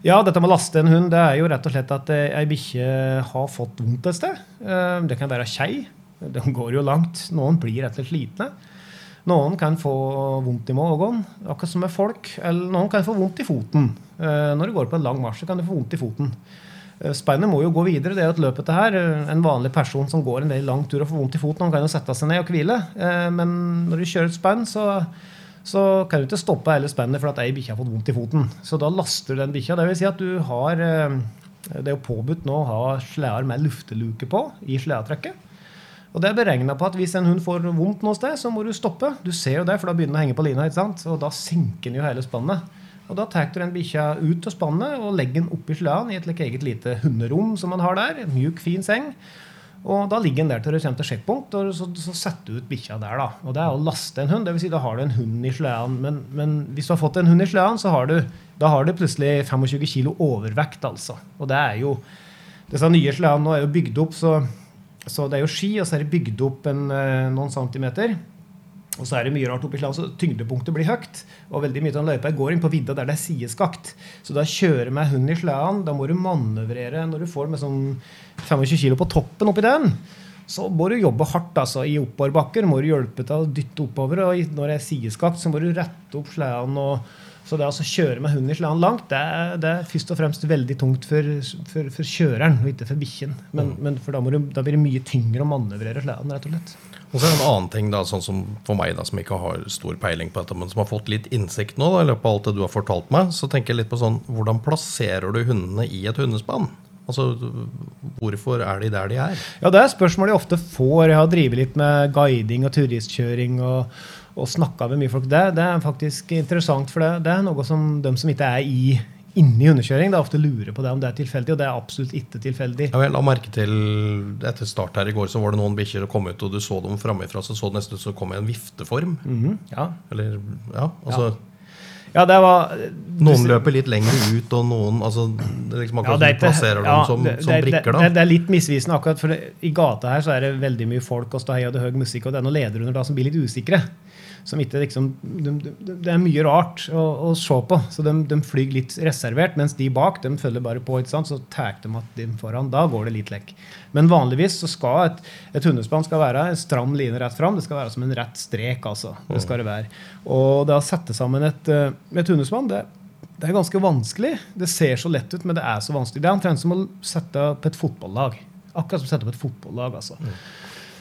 Ja, dette med å laste en hund, det er jo rett og slett at eh, ei bikkje har fått vondt et sted. Eh, Det kan være kjei. De går jo langt. Noen blir rett og slett slitne. Noen kan få vondt i magen, akkurat som med folk. Eller noen kan få vondt i foten. Eh, Når du går på en lang marsj, kan du få vondt i foten. Eh, Spennet må jo gå videre. det er jo et løp etter her. Eh, En vanlig person som går en veldig lang tur og får vondt i foten, han kan jo sette seg ned og hvile. Men når du kjører et spenn, så så kan du ikke stoppe hele spennet for at ei bikkje har fått vondt i foten. Så da laster du den bikkja. Det vil si at du har Det er jo påbudt nå å ha sleder med lufteluke på i sledetrekket. Og det er beregna på at hvis en hund får vondt noe sted, så må du stoppe. Du ser jo det, for da begynner den å henge på lina, ikke sant? og da senker den jo hele spannet. Og da tar du den bikkja ut av spannet og legger den oppi sleden i et like, eget lite hunderom som man har der. En mjuk, fin seng. Og da ligger den der til du kommer til sjekkpunkt, og så, så setter du ut bikkja der. da. Og det er å laste en hund. Vil si, da har du en hund i sleden. Men, men hvis du har fått en hund i sleden, så har du, da har du plutselig 25 kg overvekt, altså. Og det er jo Disse nye sledene nå er jo bygd opp, så, så det er jo ski, og så er det bygd opp en, eh, noen centimeter. Og så er det mye rart oppi slalåm, så tyngdepunktet blir høyt. Og veldig mye av løypa går inn på vidda der det er sideskakt. Så da kjører med hund i sleden, da må du manøvrere når du får med sånn 25 kilo på toppen oppi den. Så må du jobbe hardt altså, i oppoverbakker. Må du hjelpe til å dytte oppover. Og når det er sideskakt, så må du rette opp sleden. Og, så det altså å kjøre med hund i sleden langt, det er, det er først og fremst veldig tungt for, for, for kjøreren, og ikke for bikkjen. Men, men for da, må du, da blir det mye tyngre å manøvrere sleden, rett og slett. Og så er det en annen ting, da, sånn som for meg da, som ikke har stor peiling på dette, men som har fått litt innsikt nå da, i løpet av alt det du har fortalt meg, så tenker jeg litt på sånn Hvordan plasserer du hundene i et hundespann? Altså, Hvorfor er de der de er? Ja, det er spørsmål jeg ofte får. Jeg har drevet litt med guiding og turistkjøring og, og snakka med mye folk. Det, det er faktisk interessant, for det, det er noe som de som ikke er i, inne i hundekjøring, det er ofte lurer på det om det er tilfeldig, og det er absolutt ikke tilfeldig. Jeg la merke til Etter start her i går så var det noen bikkjer som kom ut, og du så dem framifra, så så det nesten ut som det kom i en vifteform. Mhm, ja. Eller, ja, altså ja, det var Noen løper litt lenger ut, og noen altså, Det er liksom Ja, det er du plasserer ja, dem som, som det- brikker, da. det er litt misvisende, akkurat for det, i gata her så er det veldig mye folk og stahei og det høy musikk, og det er noen ledere under da som blir litt usikre. Som ikke liksom, de, de, det er mye rart å, å se på, så de, de flyr litt reservert, mens de bak de følger bare på. ikke sant? Så tar de at de foran. Da går det litt lekk. Men vanligvis så skal et, et hundespann skal være en stram line rett fram. Det skal være som en rett strek. altså. Det skal det være. Og det å sette sammen et, eh, et hundespann, det, det er ganske vanskelig. Det ser så lett ut, men det er så vanskelig. Det er omtrent som å sette opp et fotballag. Akkurat som å sette opp et fotballag. altså.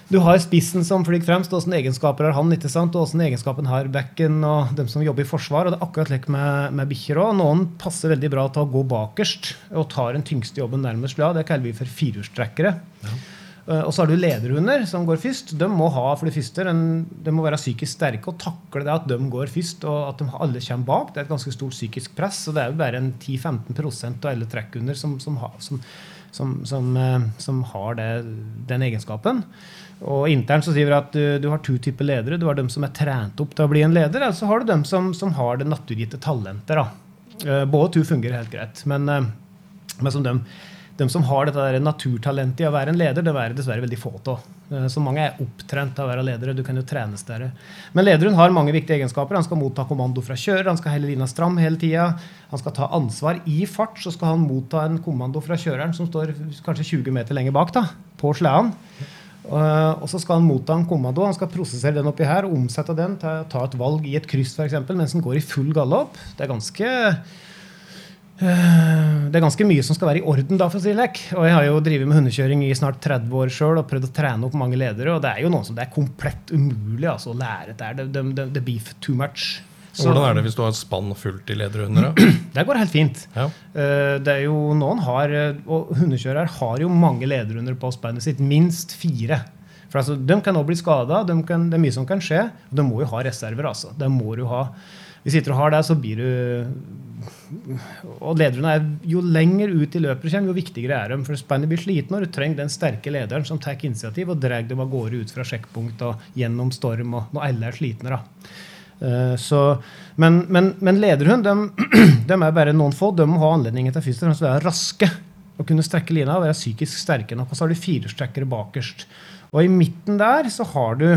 Du har spissen som flyr fremst, og hvilke egenskaper har han, ikke sant? og hvilke egenskaper har backen og dem som jobber i forsvar. og Det er akkurat slik med, med bikkjer òg. Noen passer veldig bra til å gå bakerst og tar den tyngste jobben nærmest slad. Det kaller vi for firehjulstrekkere. Ja. Og så har du lederhunder som går først. De må ha for det første, en, de må være psykisk sterke og takle det at de går først, og at de alle kommer bak. Det er et ganske stort psykisk press. så Det er jo bare en 10-15% av alle trekkhunder som, som, har- som, som, som, eh, som har det, den egenskapen. Og internt så sier vi at du, du, har to typer ledere. Du har dem som er trent opp til å bli en leder, og så har du dem som, som har det naturgitte talentet. da. Både to fungerer helt greit. Men, men som dem, dem, som har dette der naturtalentet i å være en leder, det er dessverre veldig få av. Eh, så mange er opptrent til å være ledere. Du kan jo trenes der. Men lederen har mange viktige egenskaper. Han skal motta kommando fra kjører, han skal hele lina stram hele tida. Han skal ta ansvar. I fart så skal han motta en kommando fra kjøreren som står kanskje 20 meter lenger bak, da, på sleden. Eh, og så skal han motta en kommando. Han skal prosessere den oppi her omsette den å ta et valg i et kryss for eksempel, mens den går i full gallop. Det er ganske Eh, det er ganske mye som skal være i orden. da, for å si lekk. Og Jeg har jo drevet med hundekjøring i snart 30 år sjøl og prøvd å trene opp mange ledere. Og det er jo noen som det er komplett umulig altså, å lære det, det, det, det beef too much. Så, Hvordan er det hvis du har et spann fullt i lederhunder? Det går helt fint. Ja. Eh, det er jo noen har, og Hundekjørere har jo mange lederhunder på spannet sitt. Minst fire. For altså, De kan også bli skada. De det er mye som kan skje. Og de må jo ha reserver. altså. Det må du ha. Hvis ikke du har det, så blir du Og lederne er Jo lenger ut i løpet kommer, jo viktigere er de. For spannet blir sliten, og du trenger den sterke lederen som tar initiativ og drar dem av gårde ut fra sjekkpunkt og gjennom storm og når alle er slitne. da. Uh, så, men, men, men lederhund de, de, er bare noen få. De må ha anledning til først og fremst å være raske og kunne strekke lina og være psykisk sterke nok. Og så har du firestrekkere bakerst. Og i midten der så har du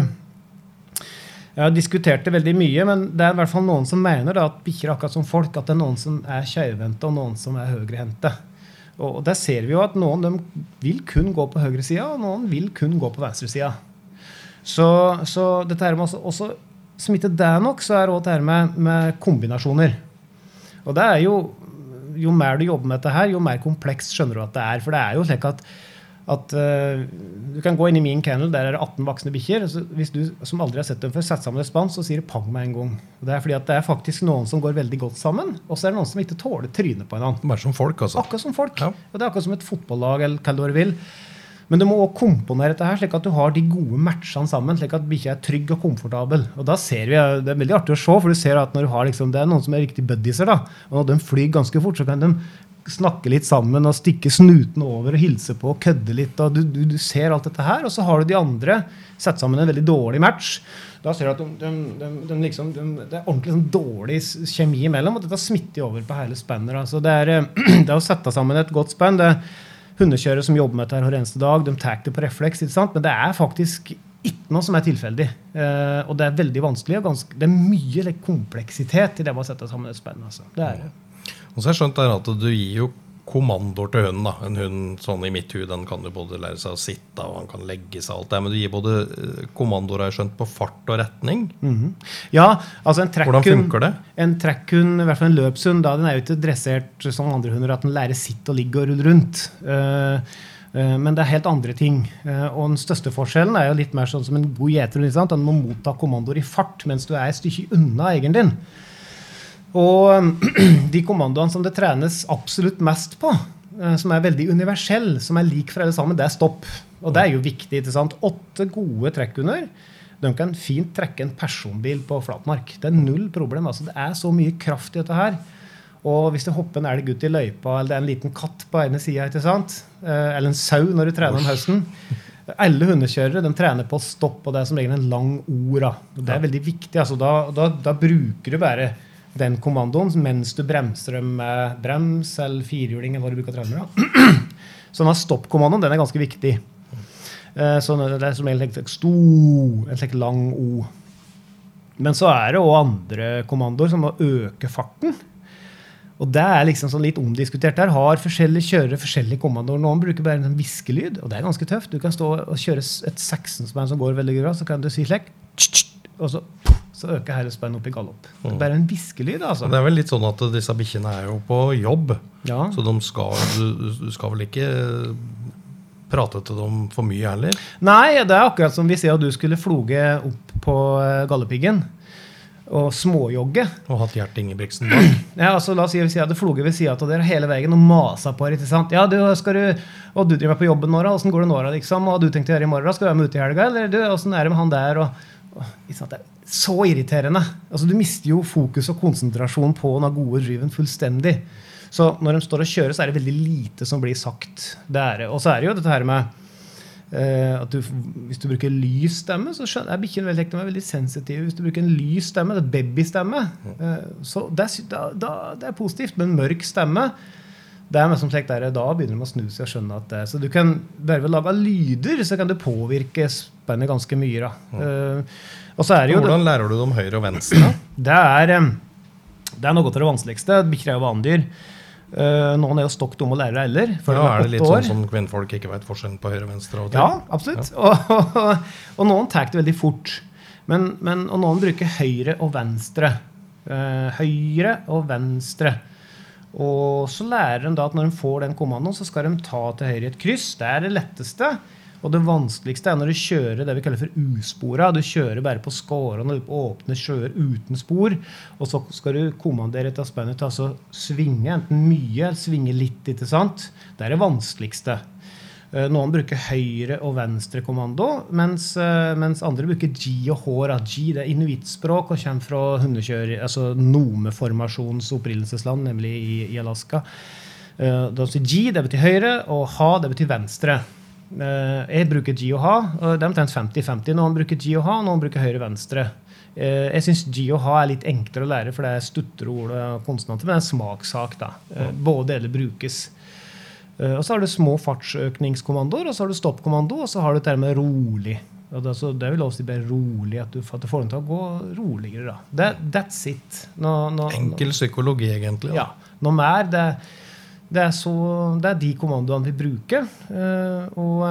jeg har diskutert det veldig mye, men det er i hvert fall noen som mener da, at bikkjer er akkurat som folk, at det er noen som er skeivhendte og noen som er høyrehendte. Og der ser vi jo at noen de vil kun gå på høyresida, og noen vil kun gå på venstresida. Så, så dette her med også, også smitte det er nok, så er det dette med, med kombinasjoner. Og det er jo jo mer du jobber med dette her, jo mer komplekst skjønner du at det er. For det er jo slik at at uh, Du kan gå inn i min kennel, der er det 18 voksne bikkjer. Hvis du som aldri har sett dem før, setter sammen et spann, så sier det pang med en gang. Og det er fordi at det er faktisk noen som går veldig godt sammen, og så er det noen som ikke tåler trynet på en annen. Bare som folk, altså. Akkurat som folk. Ja. Og det er akkurat som et fotballag, eller hva du vil. Men du må også komponere dette her, slik at du har de gode matchene sammen. slik at bikkja er trygg og komfortabel. Og da ser vi, Det er veldig artig å se, for du ser at når du har liksom, det er noen som er riktig buddieser, da, og når de flyr ganske fort, så kan de snakke litt sammen og stikke snuten over og hilse på og kødde litt. og du, du, du, ser alt dette her, og så har du de andre sett sammen en veldig dårlig match. Da ser du at de, de, de, liksom, det er ordentlig sånn dårlig kjemi imellom, og dette smitter over på hele spannet. Altså det, er, det å sette sammen et godt spenn. det Hundekjørere som jobber med dette hver eneste dag, de tar det på refleks. Men det er faktisk ikke noe som er tilfeldig. Eh, og det er veldig vanskelig. ganske, Det er mye kompleksitet i det å sette sammen et spenn. Altså. Det er det. Og så har jeg skjønt at du gir jo kommandoer til hunden. da. En hund sånn i mitt hud, den kan jo både lære seg å sitte og han kan legge seg. alt det, Men du gir både eh, kommandoer har jeg skjønt, på fart og retning. Mm -hmm. Ja, altså en trekkhund, Hvordan funker det? En trekkhund, i hvert fall en løpshund, da, den er jo ikke dressert som andre hunder at den lærer sitt og ligge og rulle rundt. Uh, men det er helt andre ting. Og den største forskjellen er jo litt mer sånn som en god gjeter. Den må motta kommandoer i fart mens du er et stykke unna eieren din. Og de kommandoene som det trenes absolutt mest på, eh, som er veldig universell, som er lik for alle sammen, det er stopp. Og det er jo viktig. ikke sant? Åtte gode trekkhunder de kan fint trekke en personbil på flatmark. Det er null problem. altså Det er så mye kraft i dette her. Og hvis det hopper en elg ut i løypa, eller det er en liten katt på ene sida, eh, eller en sau når du trener om høsten Alle hundekjørere de trener på stopp, og det er som regel en lang ord. Da. Det er veldig viktig. altså Da, da, da bruker du bare den kommandoen mens du bremser dem med brems eller firhjuling. eller hva du bruker med. Så denne stoppkommandoen den er ganske viktig. Eh, så det er som regel en slik lang O. Men så er det òg andre kommandoer som må øke farten. Og det er liksom sånn litt omdiskutert der. Har forskjellige kjørere forskjellige kommandoer. Noen bruker bare en sånn viskelyd, og det er ganske tøft. Du kan stå og kjøre et seksenspann som går veldig bra, så kan du si slik, og så så øker hele opp i galopp. Det er bare en hviskelyd. altså. Det er vel litt sånn at disse bikkjene er jo på jobb, ja. så de skal, du, du, skal vel ikke prate til dem for mye heller? Nei, det er akkurat som vi sier at du skulle floge opp på gallepiggen og småjogge. Og hatt Gjert Ingebrigtsen bak? Ja, altså, la oss si at jeg hadde floget ved sida av dere hele veien og masa på dere. ikke sant? Ja, du, skal du, og du driver på jobben nå, åssen går det nå? Liksom? Og du tenkte å gjøre i morgen? Skal du være med ute i helga? Eller du, åssen er det med han der? Og, og, det er så irriterende. Altså, du mister jo fokus og konsentrasjon på den gode driven fullstendig. Så når de står og kjører, så er det veldig lite som blir sagt. Er, og så er det jo dette her med eh, at du, Hvis du bruker lys stemme, så skjønner, er bikkjene veldig, er veldig sensitive. Hvis du bruker en lys stemme, det er babystemme, eh, så det er, da, det er positivt. Men mørk stemme det er mest som sagt der, Da begynner de å snu seg og skjønne at det, Så du kan bare ved å lage lyder så kan du påvirke spennet ganske mye. da. Eh, og så er det jo Hvordan lærer du dem høyre og venstre? det er, det er noe av det vanskeligste. Bikkjer er jo vanedyr. Uh, noen er jo stokk dumme å lære heller. Ja, de er det litt år. sånn som kvinnfolk ikke vet forskjellen på høyre og venstre? og? Ja, absolutt. Og, og noen tar det veldig fort. Men, men, og noen bruker høyre og venstre. Uh, høyre og venstre. Og så lærer de da at når de får den kommandoen, så skal de ta til høyre i et kryss. Det er det letteste. Og det vanskeligste er når du kjører det vi kaller for uspora. Du kjører bare på skårene og åpne sjøer uten spor. Og så skal du kommandere et av spennet til å svinge, enten mye eller svinge litt. ikke sant? Det er det vanskeligste. Eh, Noen bruker høyre- og venstrekommando, mens, eh, mens andre bruker G og H. G det er inuittspråk og kommer fra hundekjør, altså nomeformasjonens opprinnelsesland, nemlig i, i Alaska. Eh, G det betyr høyre, og H det betyr venstre. Eh, Jeg bruker G og H. og Det er omtrent 50-50. Noen bruker G og H, noen bruker høyre-venstre. Eh, Jeg syns H er litt enklere å lære, for det er stutterord og konsonanter. Men det er en smakssak. da. Eh, Både deler brukes. Og så har du små fartsøkningskommandoer, og så har du stoppkommando, og så har du dette med rolig. Og det, så det vil også si bare rolig, at du, at du får dem til å gå roligere. da. That, that's it. Nå, nå, Enkel psykologi, egentlig. ja. Noe mer. Det, det, er så, det er de kommandoene vi bruker. eh, og,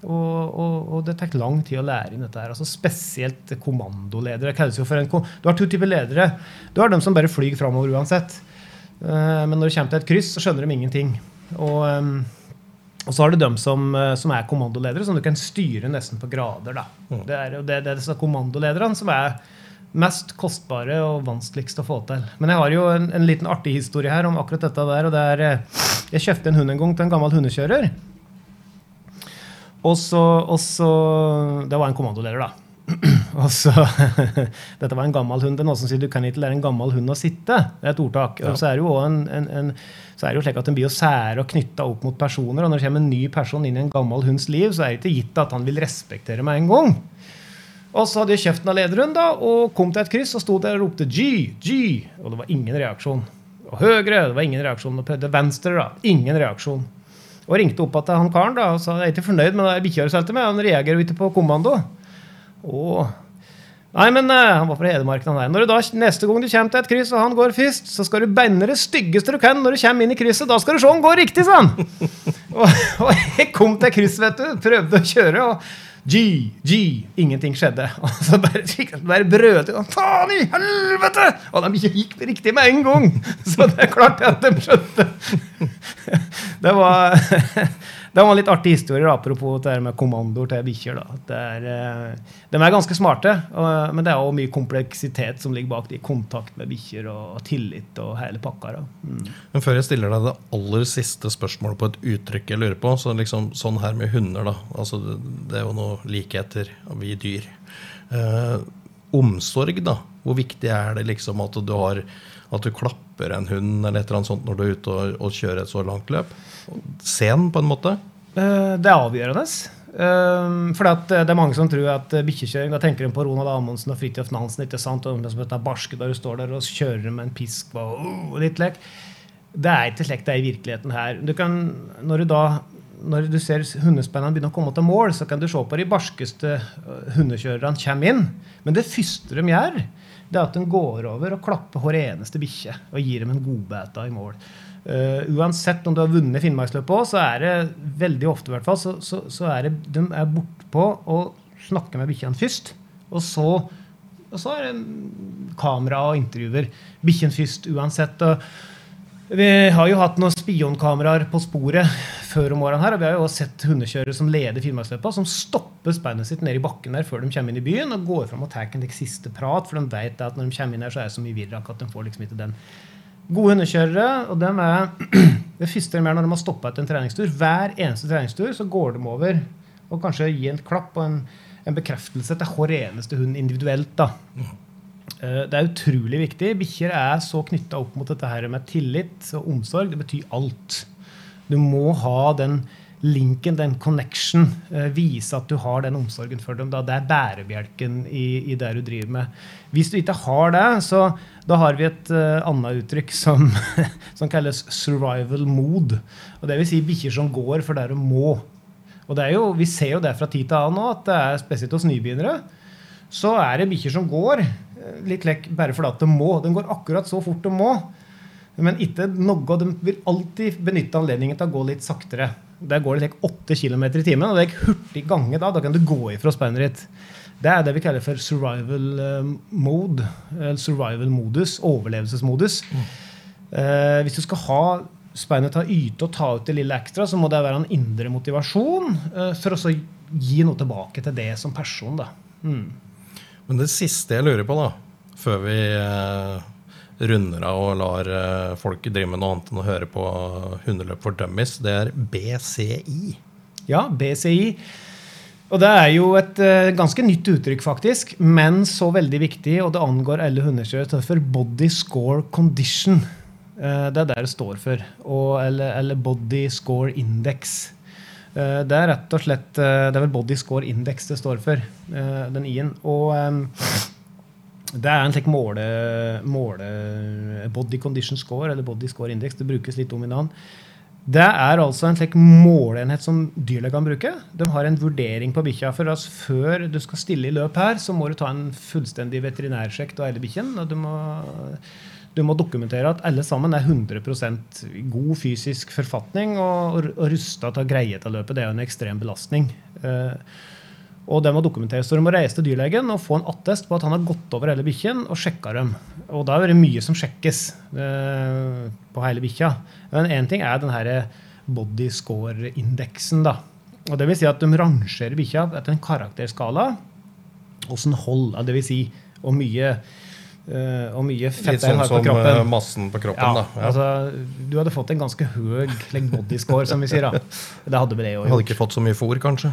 og, og, og det tar lang tid å lære inn dette. her, altså Spesielt kommandoledere. en, Du har to typer ledere. Du har dem som bare flyr framover uansett. Eh, men når det kommer til et kryss, så skjønner de ingenting. Og, og så har du dem som, eh, som er kommandoledere, som du kan styre nesten på grader. Da. Det er det, det er disse kommandolederne som er mest kostbare og vanskeligst å få til. Men jeg har jo en, en liten artig historie her om akkurat dette der. og det er, eh, Jeg kjøpte en hund en gang til en gammel hundekjører. Og så, og så Det var en kommandoleder, da. Og så, Dette var en gammel hund. Det er noen som sier du kan ikke lære en gammel hund å sitte. Det er et ordtak. Og så er det jo en, en, en, så er det jo slik at den blir jo sære og knytta opp mot personer. Og når det kommer en ny person inn i en gammel hunds liv, så er det ikke gitt at han vil respektere meg en gang. Og så hadde jeg kjøpt av lederen da, og kom til et kryss og sto der og ropte G, G. Og det var ingen reaksjon. Og høyre, det var ingen reaksjon. Og prøvde venstre, da. Ingen reaksjon. Og ringte opp til han karen da, og sa jeg er ikke fornøyd med det bikkja du solgte meg. Han reagerer jo ikke på kommando. Og Nei, men eh, han var fra Hedmark. han. Når du da, Neste gang du kommer til et kryss, og han går først, så skal du beine det styggeste du kan når du kommer inn i krysset. Da skal du se om han går riktig, sa han! og, og jeg kom til kryss, vet du. Prøvde å kjøre. og G, G. Ingenting skjedde. Og så bare, bare brødet. og Faen i helvete! Og de gikk riktig med en gang! Så det er klart at de skjønte. Det var, det var en litt artig historie, da, apropos det her med kommandoer til bikkjer. er, eh, De er ganske smarte, og- men det er også mye kompleksitet som ligger bak de Kontakt med bikkjer og tillit og hele pakka. Mm. Men før jeg stiller deg det aller siste spørsmålet på et uttrykk jeg lurer på, så liksom sånn her med hunder, da. Altså, det, er jo noe likheter, vi dyr. Eh, omsorg, da. Hvor viktig er det liksom at du har at du klapper en hund eller et eller annet sånt når du er ute og, og kjører et så langt løp? Sen, på en måte? Eh, Det er avgjørende. Um, for eh, det er mange som tror at eh, bikkjekjøring Da tenker de på Ronald Amundsen og Fridtjof Nansen. ikke sant? Og de som heter barske der du står der og kjører med en pisk og, og litt lek. Det er ikke slik det er i virkeligheten her. Du kan, når du da når du ser hundespennene begynne å komme til mål, så kan du se på de barskeste hundekjørerne kommer inn. Men det første de gjør, det er at de går over og klapper hver eneste bikkje og gir dem en godbæta i mål. Uh, uansett om du har vunnet Finnmarksløpet òg, så er det veldig ofte i hvert fall, så, så, så er det, de er bortpå å snakke med bikkjene først. Og så, og så er det kamera og intervjuer. Bikkjen først uansett. og vi har jo hatt noen spionkameraer på sporet før om årene her, og vi har jo også sett hundekjørere som leder Finnmarksløpa, som stopper speilet sitt nede i bakken der før de kommer inn i byen, og går fram og tar en siste prat, for de vet at når de kommer inn her, så er det så mye virrak at de får liksom ikke den. Gode hundekjørere, og dem er det første de gjør når de har stoppa etter en treningstur. Hver eneste treningstur så går de over og kanskje gir en klapp og en, en bekreftelse til hver eneste hund individuelt. da. Eh, Det er utrolig viktig. Bikkjer er så knytta opp mot dette her med tillit og omsorg. Det betyr alt. Du må ha den linken, den connection. eh, Vise at du har den omsorgen for dem. Da. Det er bærebjelken i, i det du driver med. Hvis du ikke har det, så da har vi et uh, annet uttrykk som, som kalles survival mood. Og det vil si bikkjer som går for det de må. Og jo, Vi ser jo det fra tid til annen nå, at det er spesielt hos nybegynnere. Så er det bikkjer som går eh, litt lekk bare fordi de må. De går akkurat så fort de må. Men ikke noe, de vil alltid benytte anledningen til å gå litt saktere. Der går det like 8 km i timen, og det er ikke hurtig gange da. Da kan du gå ifra speilet ditt. Det er det vi kaller for survival eh, mode. Eller survival modus. Overlevelsesmodus. Eh, hvis du skal ha speilet til å yte og ta ut det lille ekstra, så må det være en indre motivasjon eh, for å gi noe tilbake til det som person. da. Mm. Men det siste jeg lurer på, da, før vi eh, runder av og lar eh, folk drive med noe annet enn å høre på hundeløp for dummies, det er BCI. Ja, BCI. Og det er jo et uh, ganske nytt uttrykk, faktisk, men så veldig viktig, og det angår alle hundekjørere. Det for Body Score Condition. Uh, det er det det står for. Og, eller, eller Body Score Index. Uh, det er rett og slett Det er vel Body Score Index det står for, den i-en. Og eh, det er en slik måle, måle Body Condition Score, eller Body Score Index. Det brukes litt om i navn. Det er altså en slik måleenhet som dyrlegene bruker. De har en vurdering på bikkja. For altså, før du skal stille i løp her, så må du ta en fullstendig veterinærsjekk av hele bikkjen. Og du må, du må dokumentere at alle sammen er 100 i god fysisk forfatning og, og, rusta til å greie dette løpet. Det er jo en ekstrem belastning. Eh, og det må dokumenteres. Så du må reise til dyrlegen og få en attest på at han har gått over hele bikkjen og sjekka dem. Og da er det mye som sjekkes eh, på hele bikkja. Men én ting er den her body score-indeksen. da. Og det vil si at de rangerer bikkja etter en karakterskala. Åssen hold, ja, det vil si hvor mye, eh, hvor mye fett Litt den sånn har på som sånn som massen på kroppen, Ja. Ja. altså, du hadde fått en ganske høy like, body score, som vi sier. da. Det hadde vel det òg hadde ikke fått så mye fôr, kanskje.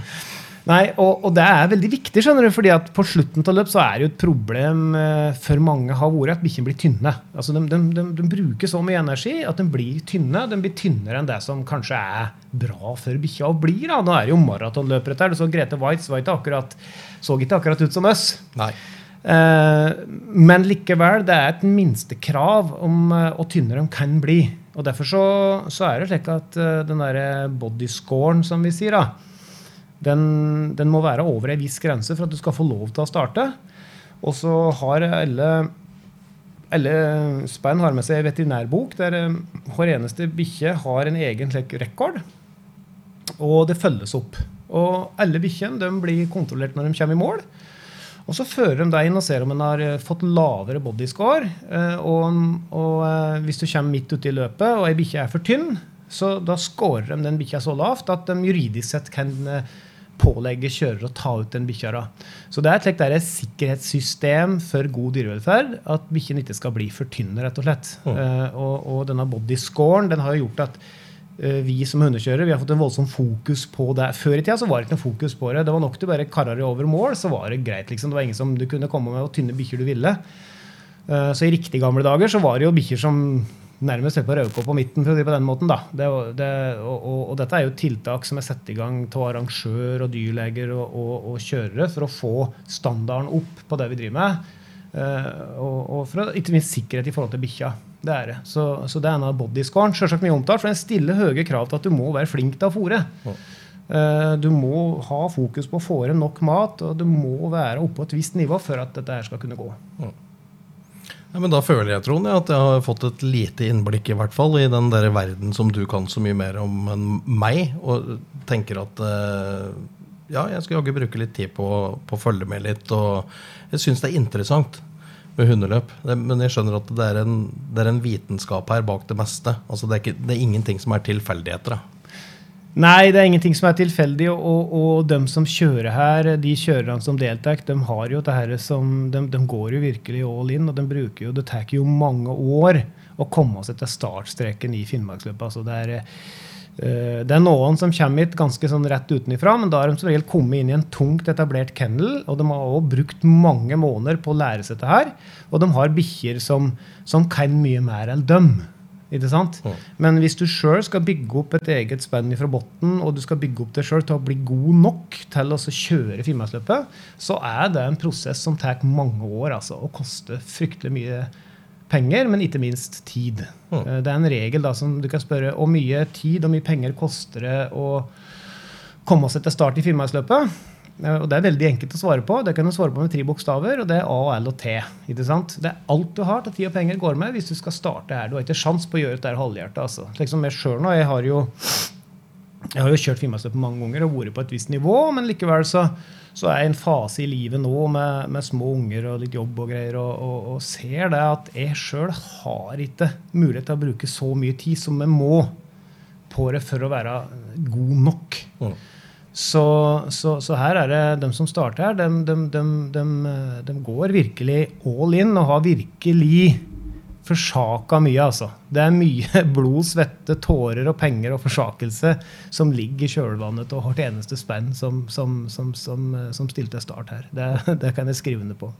Nei, og, og det er veldig viktig, skjønner du, fordi at på slutten av løp så er det jo et problem eh, for mange har vært at bikkjene blir tynne. Altså de, de, de, de bruker så mye energi at de blir tynne. De blir tynnere enn det som kanskje er bra for bikkja å bli. da. Nå er det jo maratonløpere her. Du så Grete Waitz var ikke akkurat, så ikke akkurat ut som oss. Nei. Eh, men likevel, det er et minstekrav om eh, hvor tynnere de kan bli. Og Derfor så, så er det slik at eh, den der bodyscoren, som vi sier, da, den, den må være over ei viss grense for at du skal få lov til å starte. Og så har alle alle spenn har med seg en veterinærbok der eh, hver eneste bikkje har en egen rekord. Og det følges opp. Og alle bikkjene blir kontrollert når de kommer i mål. Og så fører de deg inn og ser om en har eh, fått lavere bodyscore. Eh, Og, og hvis du kommer midt ute i løpet og ei bikkje er for tynn, så da scorer de den bikkja så lavt at de juridisk sett kan pålegge kjører å ta ut den bikkja. Så det er et der sikkerhetssystem for god dyrevelferd at bikkjen ikke skal bli for tynn, rett og slett. Eh, og, og denne bodyscoren den har jo gjort at uh, vi som hundekjørere vi har fått en voldsom fokus på det. Før i tida så var det ikke noe fokus på det. Det var nok du bare karra over mål, så var det greit. liksom. Det var ingen som du kunne komme med og tynne bikkjer du ville. Uh, Så i riktig gamle dager så var det jo bikkjer som nærmest helt på rødkål på midten, for å si på den måten. da. Det, det, og, og, og dette er jo tiltak som er satt i gang av arrangør og dyrleger og, og, kjørere for å få standarden opp på det vi driver med. Uh, og, for å, ikke minst sikkerhet i forhold til bikkja. Det er det. Så, så det er en av bodyscoren. Selvsagt mye omtalt, for den stiller høye krav til at du må være flink til å fôre. Uh, Du må ha fokus på å få nok mat, og du må være oppe på et visst nivå for at dette her skal kunne gå. Ja, men Da føler jeg Trond, at jeg har fått et lite innblikk i hvert fall i den der verden som du kan så mye mer om enn meg, og tenker at eh, ja, jeg skal jaggu bruke litt tid på, på å følge med litt. og Jeg syns det er interessant med hundeløp, men jeg skjønner at det er, en, det er en vitenskap her bak det meste. Altså det, er ikke, det er ingenting som er tilfeldigheter. da. Nei, det er ingenting som er tilfeldig. Og, og, og de som kjører her, de kjørerne som deltar, de har jo det her som de, de går jo virkelig all in. Og de bruker jo, det tar jo mange år å komme seg til startstreken i Finnmarksløpet. Altså det er Eh, det er noen som kommer hit ganske sånn rett utenifra, men da har de som regel kommet inn i en tungt etablert kennel. Og de har også brukt mange måneder på å lære seg dette her. Og de har bikkjer som, som kan mye mer enn dem. Ikke sant? Mm. Men hvis du sjøl skal bygge opp et eget spenn fra bunnen, og du skal bygge opp deg sjøl til å bli god nok til å kjøre Finnmarksløpet, så er det en prosess som tar mange år altså, og koster fryktelig mye penger, men ikke minst tid. Mm. Eh, Det er en regel da, som du kan spørre hvor mye tid og mye penger koster det å komme seg til start i Finnmarksløpet. Eh, Og Det er veldig enkelt å svare på. Det kan du svare på med tre bokstaver, og det er A, L og T. ikke sant? Det er alt du har til tid og penger går med hvis du skal starte her. Du har ikke sjans på å gjøre dette halvhjertet. Altså. Liksom jeg. Jeg har jo jeg har jo kjørt Finnmarksløpet mange ganger og vært på et visst nivå, men likevel så, så er jeg i en fase i livet nå med, med små unger og litt jobb og greier, og, og, og ser det at jeg sjøl har ikke mulighet til å bruke så mye tid som jeg må på det for å være god nok. Mm. Så, så, så her er det de som starter her, de, de, de, de, de går virkelig all in og har virkelig forsaka mye, altså. Det er mye blod, svette, tårer og penger og forsakelse som ligger i kjølvannet av hvert eneste spenn som, som, som, som, som stilte start her. Det, det kan jeg skrive under på.